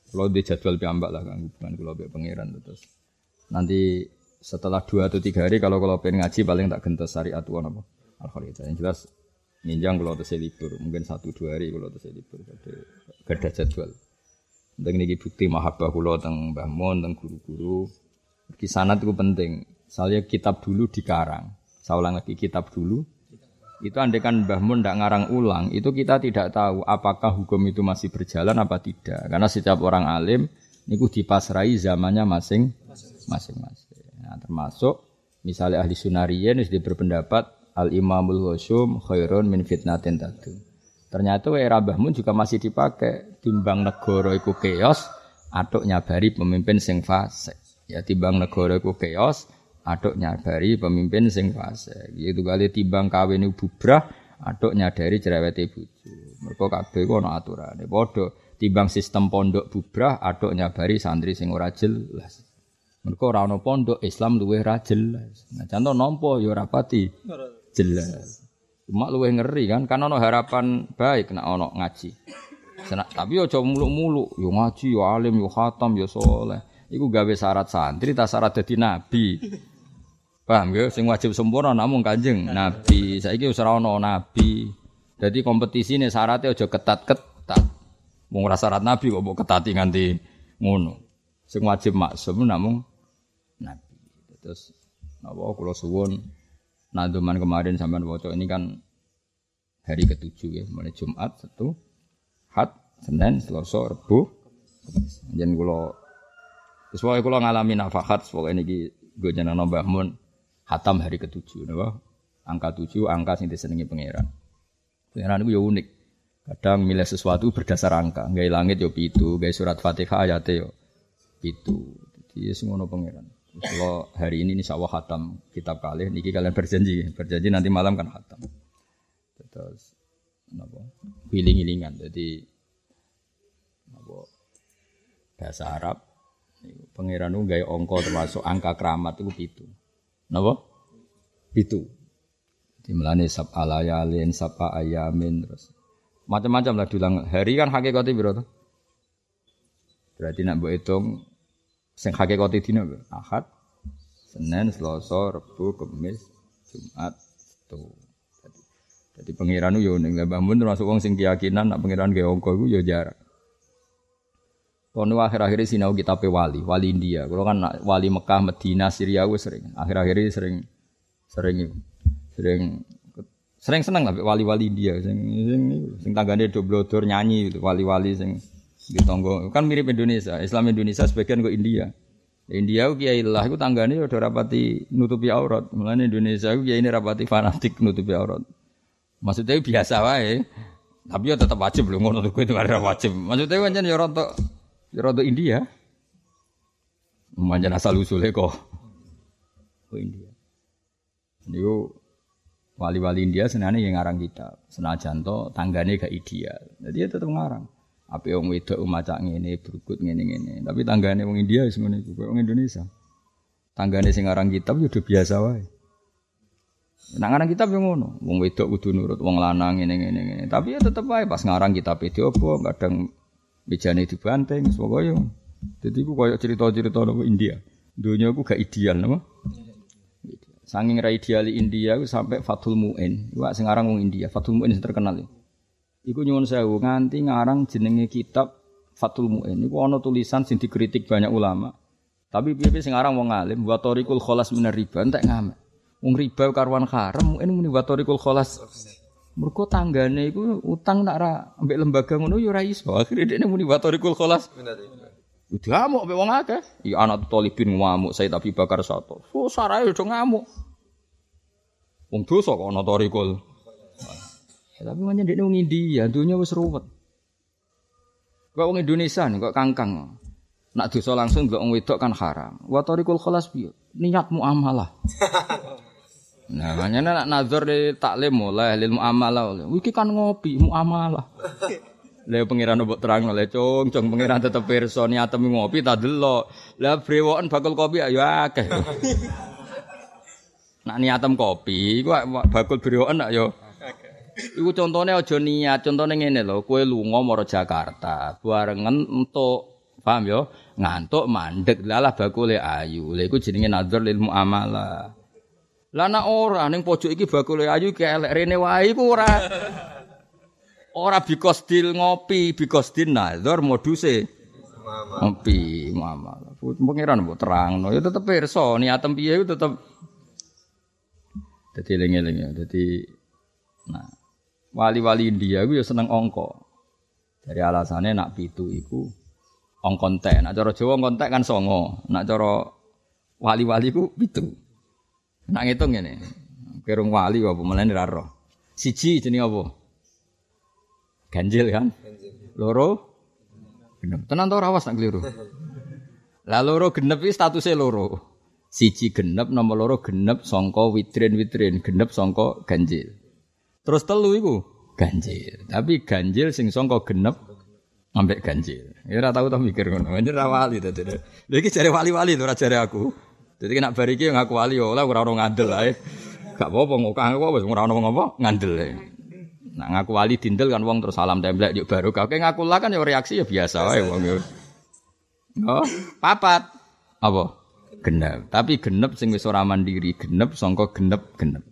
kula di jadwal piyambak lah kang hubungan kula mbek pangeran terus. Nanti setelah dua atau tiga hari kalau kalau pengen ngaji paling tak gentos syariat wa apa al Yang jelas nginjang kalau terus libur mungkin satu dua hari kalau terus libur gada jadwal. Dan ini bukti mahabbah kula teng Mbah Mon teng guru-guru. Kisanat itu penting. Saya kitab dulu dikarang. Saya ulang lagi kitab dulu. Itu andekan Mbah Mun tidak ngarang ulang, itu kita tidak tahu apakah hukum itu masih berjalan apa tidak. Karena setiap orang alim niku dipasrai zamannya masing masing-masing. Nah, termasuk misalnya ahli sunariyin wis berpendapat al imamul husum khairun min fitnatin tadu. Ternyata era Mbah juga masih dipakai timbang negara iku keos atuk nyabari pemimpin sing fasik. Ya timbang negara iku keos atuk nyabari pemimpin sing fasik. Gitu kali timbang kawin bubrah atuk nyadari cerewete bojo. Mergo kabeh ku ana aturane. Padha timbang sistem pondok bubrah atuk nyabari santri sing ora jelas. Mergo ora ana pondok Islam luwih ra jelas. Nah, contoh nampa ya ora jelas. Cuma luwih ngeri kan, kan ana harapan baik nek ana ngaji. Tapi aja muluk-muluk, yo ngaji, yo alim, yo khatam, yo soleh. Iku gawe syarat santri, tak syarat dadi nabi. Paham ya? Sing wajib sempurna namung kanjeng nabi. Saiki wis ora ana nabi. Jadi kompetisi ini syaratnya aja ketat-ketat. Mau ngerasa syarat nabi kok mau ketati nganti ngono. Sing wajib maksum namung nabi. Terus napa kula suwun naduman kemarin sampean waca ini kan hari ketujuh ya, mulai Jumat, satu, Had, Senin, Selasa, Rebu. Jen kula Terus pokoknya kula ngalami nafahat, ini gue jeneng Mbah Mun hatam hari ketujuh, napa? Angka tujuh, angka sing disenengi pangeran. Pangeran itu ya unik. Kadang milih sesuatu berdasar angka. Gaya langit yo pitu, gaya surat Fatihah ayatnya yo pitu. Jadi ya semua pangeran. Kalau hari ini insya Allah hatam kitab kali, niki kalian berjanji, berjanji nanti malam kan hatam. Terus napa? Wiling-wilingan. Jadi napa? Bahasa Arab pangeran itu gaya ongko termasuk angka keramat itu pitu. Napa? Pitu. Di melane sab alayalin, sapa ayamin terus macam-macam lah dulang hari kan hakikatnya berapa? Berarti nak buat hitung sing hakikate dina Ahad, Senin, Selasa, Rabu, Kamis, Jumat, tuh. Jadi, pangeran yo ning Mbah Mun termasuk wong sing keyakinan nak pangeran ge angka iku yo jarak. Kono akhir-akhir sinau kitab wali, wali India. Kalau kan wali Mekah, Medina, Syria gue sering. Akhir-akhir ini sering sering sering sering seneng lah wali-wali India sing sing sing tanggane do blodor nyanyi gitu, wali-wali sing di tonggo kan mirip Indonesia Islam Indonesia sebagian kok India India ku kiai lah iku tanggane udah rapati nutupi aurat mulane Indonesia ku kiai ini rapati fanatik nutupi aurat maksudnya biasa wae. Tapi ya tetap wajib loh ngono itu ada wajib. Maksudnya kan ya rontok ya rontok India. Manjan asal usulnya kok oh India. Ini wali-wali India senane yang ngarang kita senajan to tanggane gak ideal. Jadi ya tetap ngarang. Apa yang wedok maca ngene, berikut ngene-ngene. Tapi tanggane wong India wis ngene iku, wong Indonesia. Tanggane sing aran kitab ya udah biasa wae. Nah ngarang kitab yo ngono, wong wedok kudu nurut wong lanang ngene-ngene ngene. Tapi ya tetep wae pas ngarang kitab itu apa kadang mejane dibanteng pokoke yo. Jadi ku koyo cerita-cerita nopo India. Dunia ku gak ideal napa? Sanging ra ideal India ku sampai Fathul Muin. Iku sing aran wong India, Fathul Muin terkenal. Ya. Iku nyuwun sewu nganti ngarang jenenge kitab Fathul Mu'in. Iku ana tulisan sing dikritik banyak ulama. Tapi piye sing wong alim wa tariqul kholas minar riba entek ngamek. Wong riba karuan haram mu'in muni wa tariqul kholas. Mergo tanggane iku utang nak ra ambek lembaga ngono ya ora iso. Akhire dekne muni wa tariqul kholas. Udah ngamuk mbek wong akeh. Iya anak talibin ngamuk saya tapi bakar satu. So sarae udah ngamuk. Wong dosa kok ana tariqul Ya, tapi mana dia wong India, dunia wis ruwet. Kok wong Indonesia nih, kok kangkang. Nak dosa langsung ndelok wong wedok kan haram. Wa tariqul khalas piye? Niat muamalah. Nah, makanya nak nazar di taklim mulai lil muamalah. Wiki kan ngopi muamalah. Lah pangeran mbok terang oleh cung, cung pangeran tetep pirsa niatem ngopi tak delok. Lah brewoken bakul kopi ayo akeh. Nak niatem kopi, iku bakul brewoken nak yo Iku contohnya aja niat, contohnya ngene lho, kowe lunga mara Jakarta, barengan entuk paham yo, ngantuk mandek lalah bakule ayu. Lha iku jenenge nazar lil muamalah. Lah nek ora ning pojok iki bakule ayu ki elek rene wae iku ora ora bikos dil ngopi, bikos din nazar moduse ngopi muamalah. Pengiran mbok terangno ya tetep pirsa niatem piye iku tetep dadi eling-eling ya. Dadi nah Wali-wali India itu ya seneng ongko. Dari alasannya nak pitu iku ongkon teh. Nak cara Jawa ongkon teh kan songo. Nak cara Wali-wali ku pitu. Nak ngitung ngene. Kerung wali apa mulane ra roh. Siji apa? Ganjil kan? Loro genep. Tenan to ora awas nak keliru. Lah loro genep iki statuse loro. Siji genep nomor loro genep sangka witrin-witrin, genep sangka ganjil. Terus telu iku ganjil. Tapi ganjil sing sangka genep ambek ganjil. Ya ora tau to mikir ngono. Ini ra wali to. Lha iki jare wali-wali to ora jare aku. Jadi kena bar iki ngaku wali ora ora ono ngandel ae. Gak apa-apa ngokah kok wis ora ngapa ngandel ae. Nah ngaku wali dindel kan wong terus salam templek yuk baru kau ngaku lah kan ya reaksi ya biasa wae wong. Oh, papat. Apa? Genep. Tapi genep sing wis ora mandiri, genep sangka genep genep.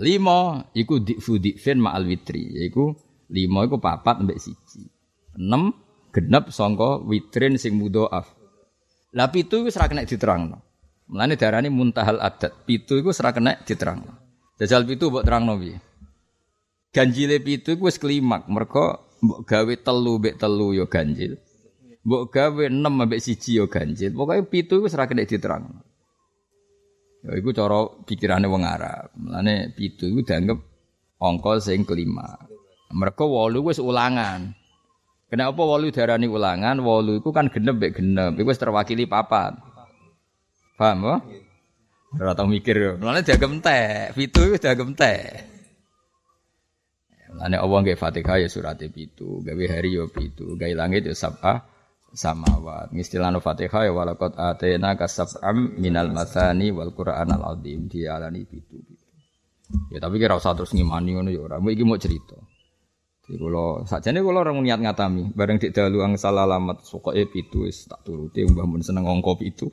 Lima iku dikfu dikfin ma'al witri, yaiku lima iku papat mbek siji. Enam genep sangka witrin sing mudhoaf. Lah pitu iku ora kena diterangno. Mulane darani muntahal adat. Pitu iku ora kena diterangno. Jajal pitu mbok terangno piye? Ganjile pitu iku wis klimak, mergo mbok gawe telu mbek telu ya ganjil. Mbok gawe 6 ambek siji ya ganjil. Pokoke pitu iku ora kena diterangno. Ya iku cara pikirane wong Arab. Mulane pitu iku dianggap angka sing kelima. Mereka wolu wis ulangan. Kenapa wolu darani ulangan? Wolu iku kan genep mbek genep. Iku terwakili papat. Paham ya? Ora tau mikir. Mulane dianggap entek. Pitu iku dianggap entek. Mulane Allah nggih Fatihah ya surat pitu, gawe hari ya pitu, gawe langit ya sabah samawat. Istilahno Fatihah ya walaqad atena kasab'am minal mathani wal Qur'anal azim dialani pitu. Ya tapi kira usah terus ngimani ngono ya ora. Iki mau cerita. Jadi kalau sajane kalau orang niat ngatami, bareng di dalu angsal alamat sokoe pitu wis tak turuti mbah mun seneng angka pitu.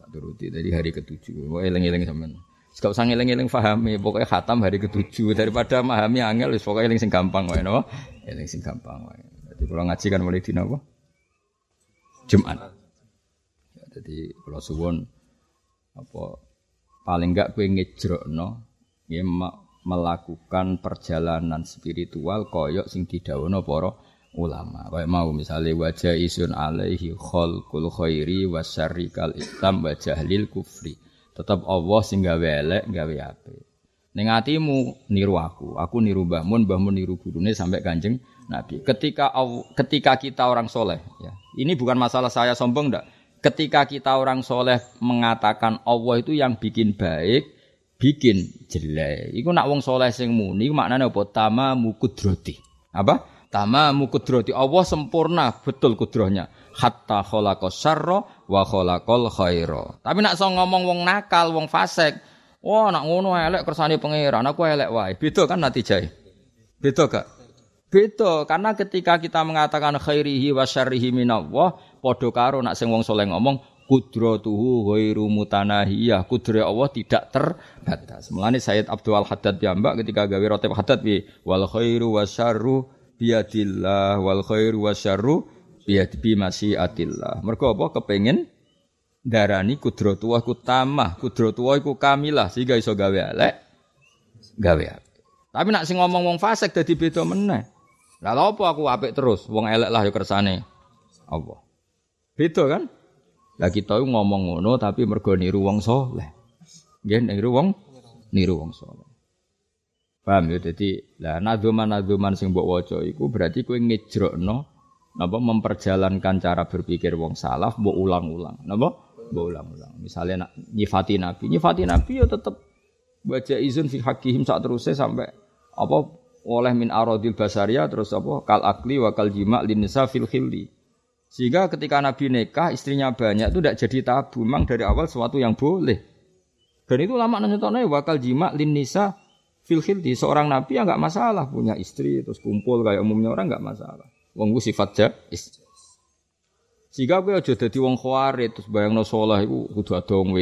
Tak turuti dari hari ketujuh. Wae eling-eling sampean. Gak usah ngeling-eling pahami, pokoknya khatam hari ketujuh daripada memahami angel pokoknya eling sing gampang wae napa? Eling sing gampang wae. Jadi kalau ngaji kan mulai dina apa? Jumat. Ya, jadi kalau suwon apa paling enggak kowe ngejrokno ya melakukan perjalanan spiritual koyok sing didhawuhna para ulama. Kayak mau misalnya wajah isun alaihi khalqul khairi wasyarri kal islam wa jahlil kufri. Tetap Allah sing gawe elek, gawe apik. Ning atimu niru aku, aku niru Mbah Mun, Mbah Mun niru gurune sampai Kanjeng Nabi. Ketika ketika kita orang soleh, ya. Ini bukan masalah saya sombong ndak. Ketika kita orang soleh mengatakan Allah itu yang bikin baik, bikin jelek. Iku nak wong soleh sing muni maknanya apa? Tama mukudroti. Apa? Tama mukudroti. Allah sempurna betul kudrohnya. Hatta khalaqa syarra wa khalaqal khaira. Tapi nak so ngomong wong nakal, wong fasik, wah nak ngono elek kersane pangeran, aku elek wae. Beda kan natijae. Beda gak? Beda karena ketika kita mengatakan khairihi wa syarrihi minallah, padha karo nak sing wong soleh ngomong kudratuhu ghairu mutanahiyah. Kudrat Allah tidak terbatas. Mulane Sayyid Abdul Haddad piyambak ketika gawe rotib haddad bi wal khairu wa syarru biadillah wal khairu wa syarru biadbi masyiatillah. Mergo apa kepengin darani kudratuwa ku tamah, kudratuwa iku kamilah sehingga iso gawe elek gawe. Tapi nak sing ngomong wong fasik dadi beda meneh. Lah apa aku apik terus, wong elek lah ya kersane Allah. Beda kan? Lah kita ngomong ngono tapi mergo niru wong saleh. Nggih niru wong niru wong saleh. Paham ya dadi lah nadzuman-nadzuman sing mbok waca iku berarti kowe ngejrokno napa memperjalankan cara berpikir wong salaf mbok ulang-ulang. Napa? Mbok ulang-ulang. Misalnya nak nyifati nabi, nyifati nabi ya tetep baca izin fi hakihim saat terusnya sampai apa oleh min aradil basaria terus apa kal akli wa kal jima linisa fil khilli. Sehingga ketika Nabi nikah istrinya banyak itu tidak jadi tabu, memang dari awal sesuatu yang boleh. Dan itu lama nanya wakal jima lin nisa fil. Seorang Nabi ya nggak masalah punya istri terus kumpul kayak umumnya orang nggak masalah. Wong sifat jais. Sehingga kowe aja dadi wong khawarit terus bayangno saleh iku kudu ada wong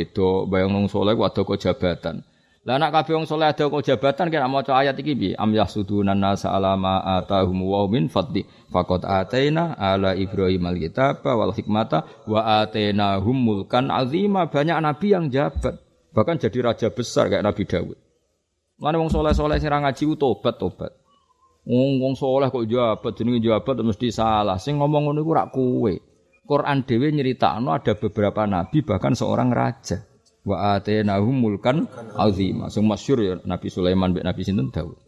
ku ada kok jabatan. Lah nek kabeh wong saleh ada kok jabatan kena maca ayat iki piye? Am yahsudunan nasa alama atahum wa min fadli faqad ataina ala ibrahim alkitaba wal hikmata wa atainahum mulkan azima. Banyak nabi yang jabat, bahkan jadi raja besar kayak Nabi Dawud. Mana wong soleh-soleh sing ngaji tobat-tobat. Wong wong soleh kok jabat jenenge jabat mesti salah. Sing ngomong ngono iku rak kowe. Quran dewe nyeritakno ada beberapa nabi bahkan seorang raja. Wa atainahu mulkan azima. Sing masyhur ya Nabi Sulaiman mbek Nabi sinten Daud.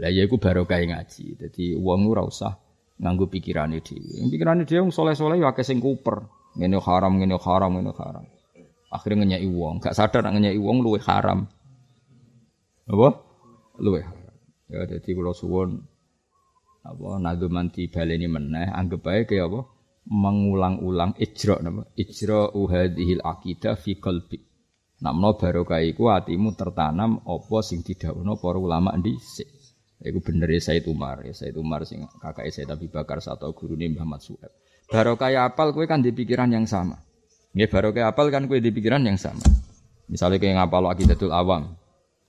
Lah ya iku barokah ngaji. Dadi wong ora usah nganggo pikirane dhewe. Pikirane dhewe wong saleh-saleh ya akeh sing kuper. Ngene haram, ngene haram, ngene haram. Akhirnya ngenyai wong, gak sadar nak ngenyai wong luwe haram. Apa? Luwe haram. Ya dadi kula suwun apa nadumanti baleni meneh anggap bae kaya apa mengulang-ulang ijra napa? Ijra uhadhil aqidah fi qalbi. Namno barokah iku atimu tertanam apa sing didhawuhna para ulama dhisik iku bener Said Umar ya Said Umar sing kakake Said Abi Bakar satu gurune Muhammad Suhaib. Barokah apal kowe kan di pikiran yang sama. Nggih barokah apal kan kowe di pikiran yang sama. Misalnya kayak ngapal aqidatul awam.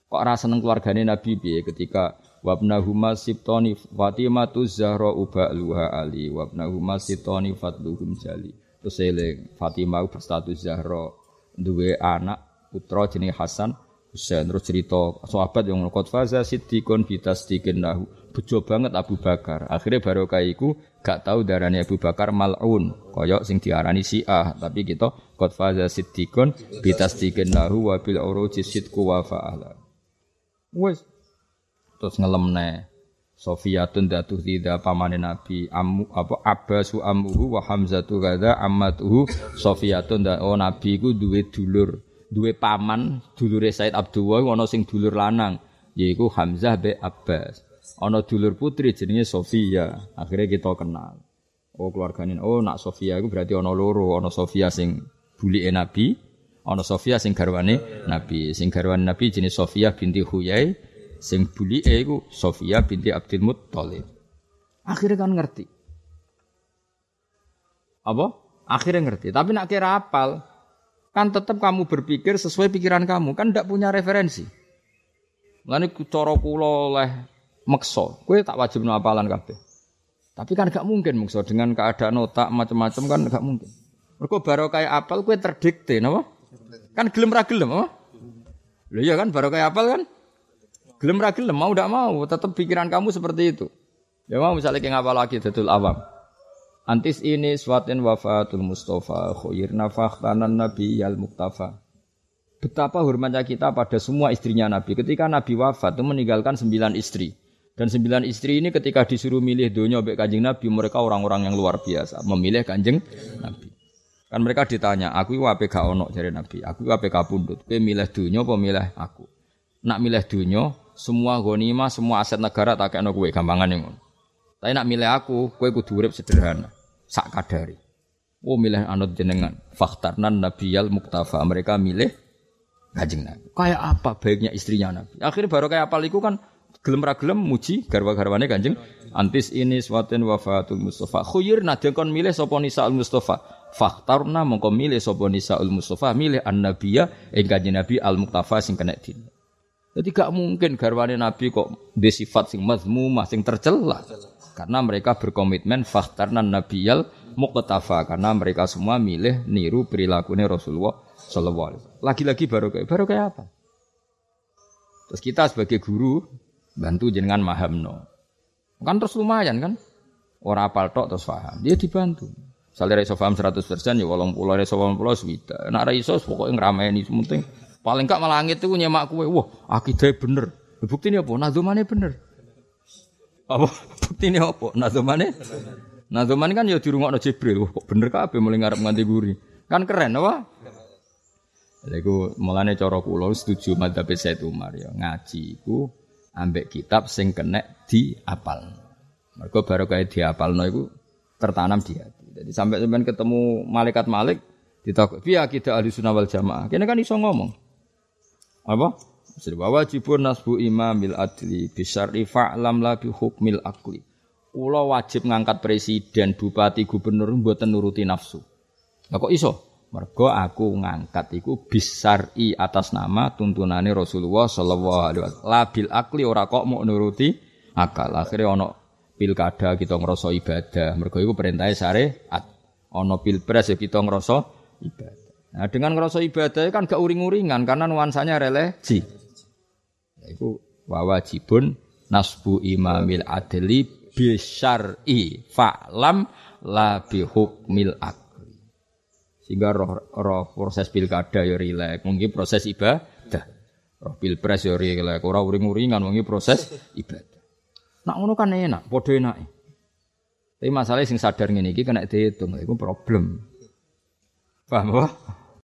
Kok rasa seneng keluargane Nabi piye ketika wabnahuma sibtoni Fatimatu Zahra luha ali. Wabnahuma sibtoni fatluhum jali. Terus eling Fatimah berstatus Zahra. Duwe anak putra jenenge Hasan. Husain terus cerita sahabat yang qad faza siddiqun bitasdiqin nahu bejo banget Abu Bakar. Akhirnya baru iku gak tahu darahnya Abu Bakar mal'un. Koyok sing diarani Syiah. Tapi kita qad faza siddiqun bitasdiqin nahu wa bil uruji sidqu wa fa'ala. Wes terus ngelemne. Sofiyatun datuh tidak pamane Nabi. Amu apa Abbasu amuhu wa Hamzatu kada ammatuhu. Sofiyatun da oh Nabi ku duwe dulur. Duwe paman dulure Said Abdullah ana sing dulur lanang yaiku Hamzah be Abbas. Ana dulur putri jenenge Sofia. Akhirnya kita kenal. Oh keluargane oh nak Sofia itu berarti ana loro. Ana Sofia sing bulike Nabi ana Sofia sing garwane Nabi. Sing garwane Nabi jenenge Sofia binti Huyai Sing bulike iku Sofia binti Abdul Muttalib. Akhirnya kan ngerti. Apa? Akhirnya ngerti. Tapi nak kira apal, kan tetap kamu berpikir sesuai pikiran kamu, kan tidak punya referensi. Lalu cara kula oleh makso, kue tak wajib apalan kabeh. Tapi kan gak mungkin makso dengan keadaan otak macam-macam kan gak mungkin. Mereka baru kayak apal kue terdikte, napa? Kan gelem ra gelem, apa? Lho iya kan baru kayak apal kan? Gelem ra gelem mau ndak mau, tetap pikiran kamu seperti itu. Ya mau misalnya kayak ngapa lagi tetul awam. Antis ini suatin wafatul Mustafa khairna fakhtanan nabi al muktafa. Betapa hormatnya kita pada semua istrinya Nabi. Ketika Nabi wafat itu meninggalkan sembilan istri. Dan sembilan istri ini ketika disuruh milih dunia baik kanjeng Nabi, mereka orang-orang yang luar biasa. Memilih kanjeng Nabi. Kan mereka ditanya, aku wape gak ono jari Nabi, aku wape kapundut. Kowe milih dunia apa milih aku? Nak milih dunia, semua gonima, semua aset negara tak kena kue gampangan yang Tapi nak milih aku, kue kudu urip sederhana, sak kadari. Oh milih anut jenengan, fakhtarnan nabiyal muktafa. Mereka milih gajeng Nabi. Kayak apa baiknya istrinya Nabi. Akhirnya baru kayak apa liku kan gelem ra gelem muji garwa-garwane Kanjeng antis ini swatin wafatul Mustafa khuyir nadhe kon milih sapa nisa al Mustafa fakhtarna mongko milih sapa nisa al Mustafa milih an nabiyya ing Kanjeng Nabi al muktafa sing kena din jadi gak mungkin garwane Nabi kok di sifat sing mazmumah, sing tercela. Karena mereka berkomitmen fakhtarnan nabiyal muqtafa karena mereka semua milih niru perilakunya Rasulullah sallallahu alaihi wasallam. Lagi-lagi baru kayak baru kayak apa? Terus kita sebagai guru bantu jenengan mahamno. Kan terus lumayan kan? Orang apal tok terus paham. Dia dibantu. Misalnya reso paham 100% ya walau pulau reso paham pulau swita. Nak reso pokoknya ngeramein penting Paling gak malah langit itu nyemak kue. Wah, akidah bener. Bukti ini apa? Nazumane bener. Apa? Bukti ini apa? Nazumane? Nazumane kan ya dirungokno Jibril. Wah, kok bener kabeh mulai ngarep nganti guri. Kan keren apa? Lha iku mulane cara kula setuju madzhab Said Umar ya. Ngaji iku ambek kitab sing kenek diapal. Kayak diapalno iku tertanam di hati. Jadi sampai sampean ketemu malaikat Malik ditakut, "Piye akidah ahli sunnah wal jamaah?" Kene kan iso ngomong apa? Bahwa wajibun nasbu imamil adli bisari fa'lam la bi hukmil akli. Kula wajib ngangkat presiden, bupati, gubernur mboten nuruti nafsu. Lah kok iso? Mergo aku ngangkat iku bisari atas nama tuntunane Rasulullah sallallahu alaihi wasallam. Labil akli ora kok mau nuruti akal. Akhirnya ono pilkada kita ngerasa ibadah. Mergo iku perintahnya syariat. Ono pilpres ya kita ngerasa ibadah. Nah, dengan ngerasa ibadah kan gak uring-uringan karena nuansanya religi. Itu wajibun nasbu imamil adli bisyar'i fa'lam la bihukmil akli. Sehingga roh, roh proses pilkada ya rilek, mungkin proses ibadah. Roh pilpres ya rilek, ora uring-uringan mungkin proses ibadah. Nak ngono kan enak, padha enak. Tapi masalahnya sing sadar ngene iki kena dihitung, itu problem. Paham apa?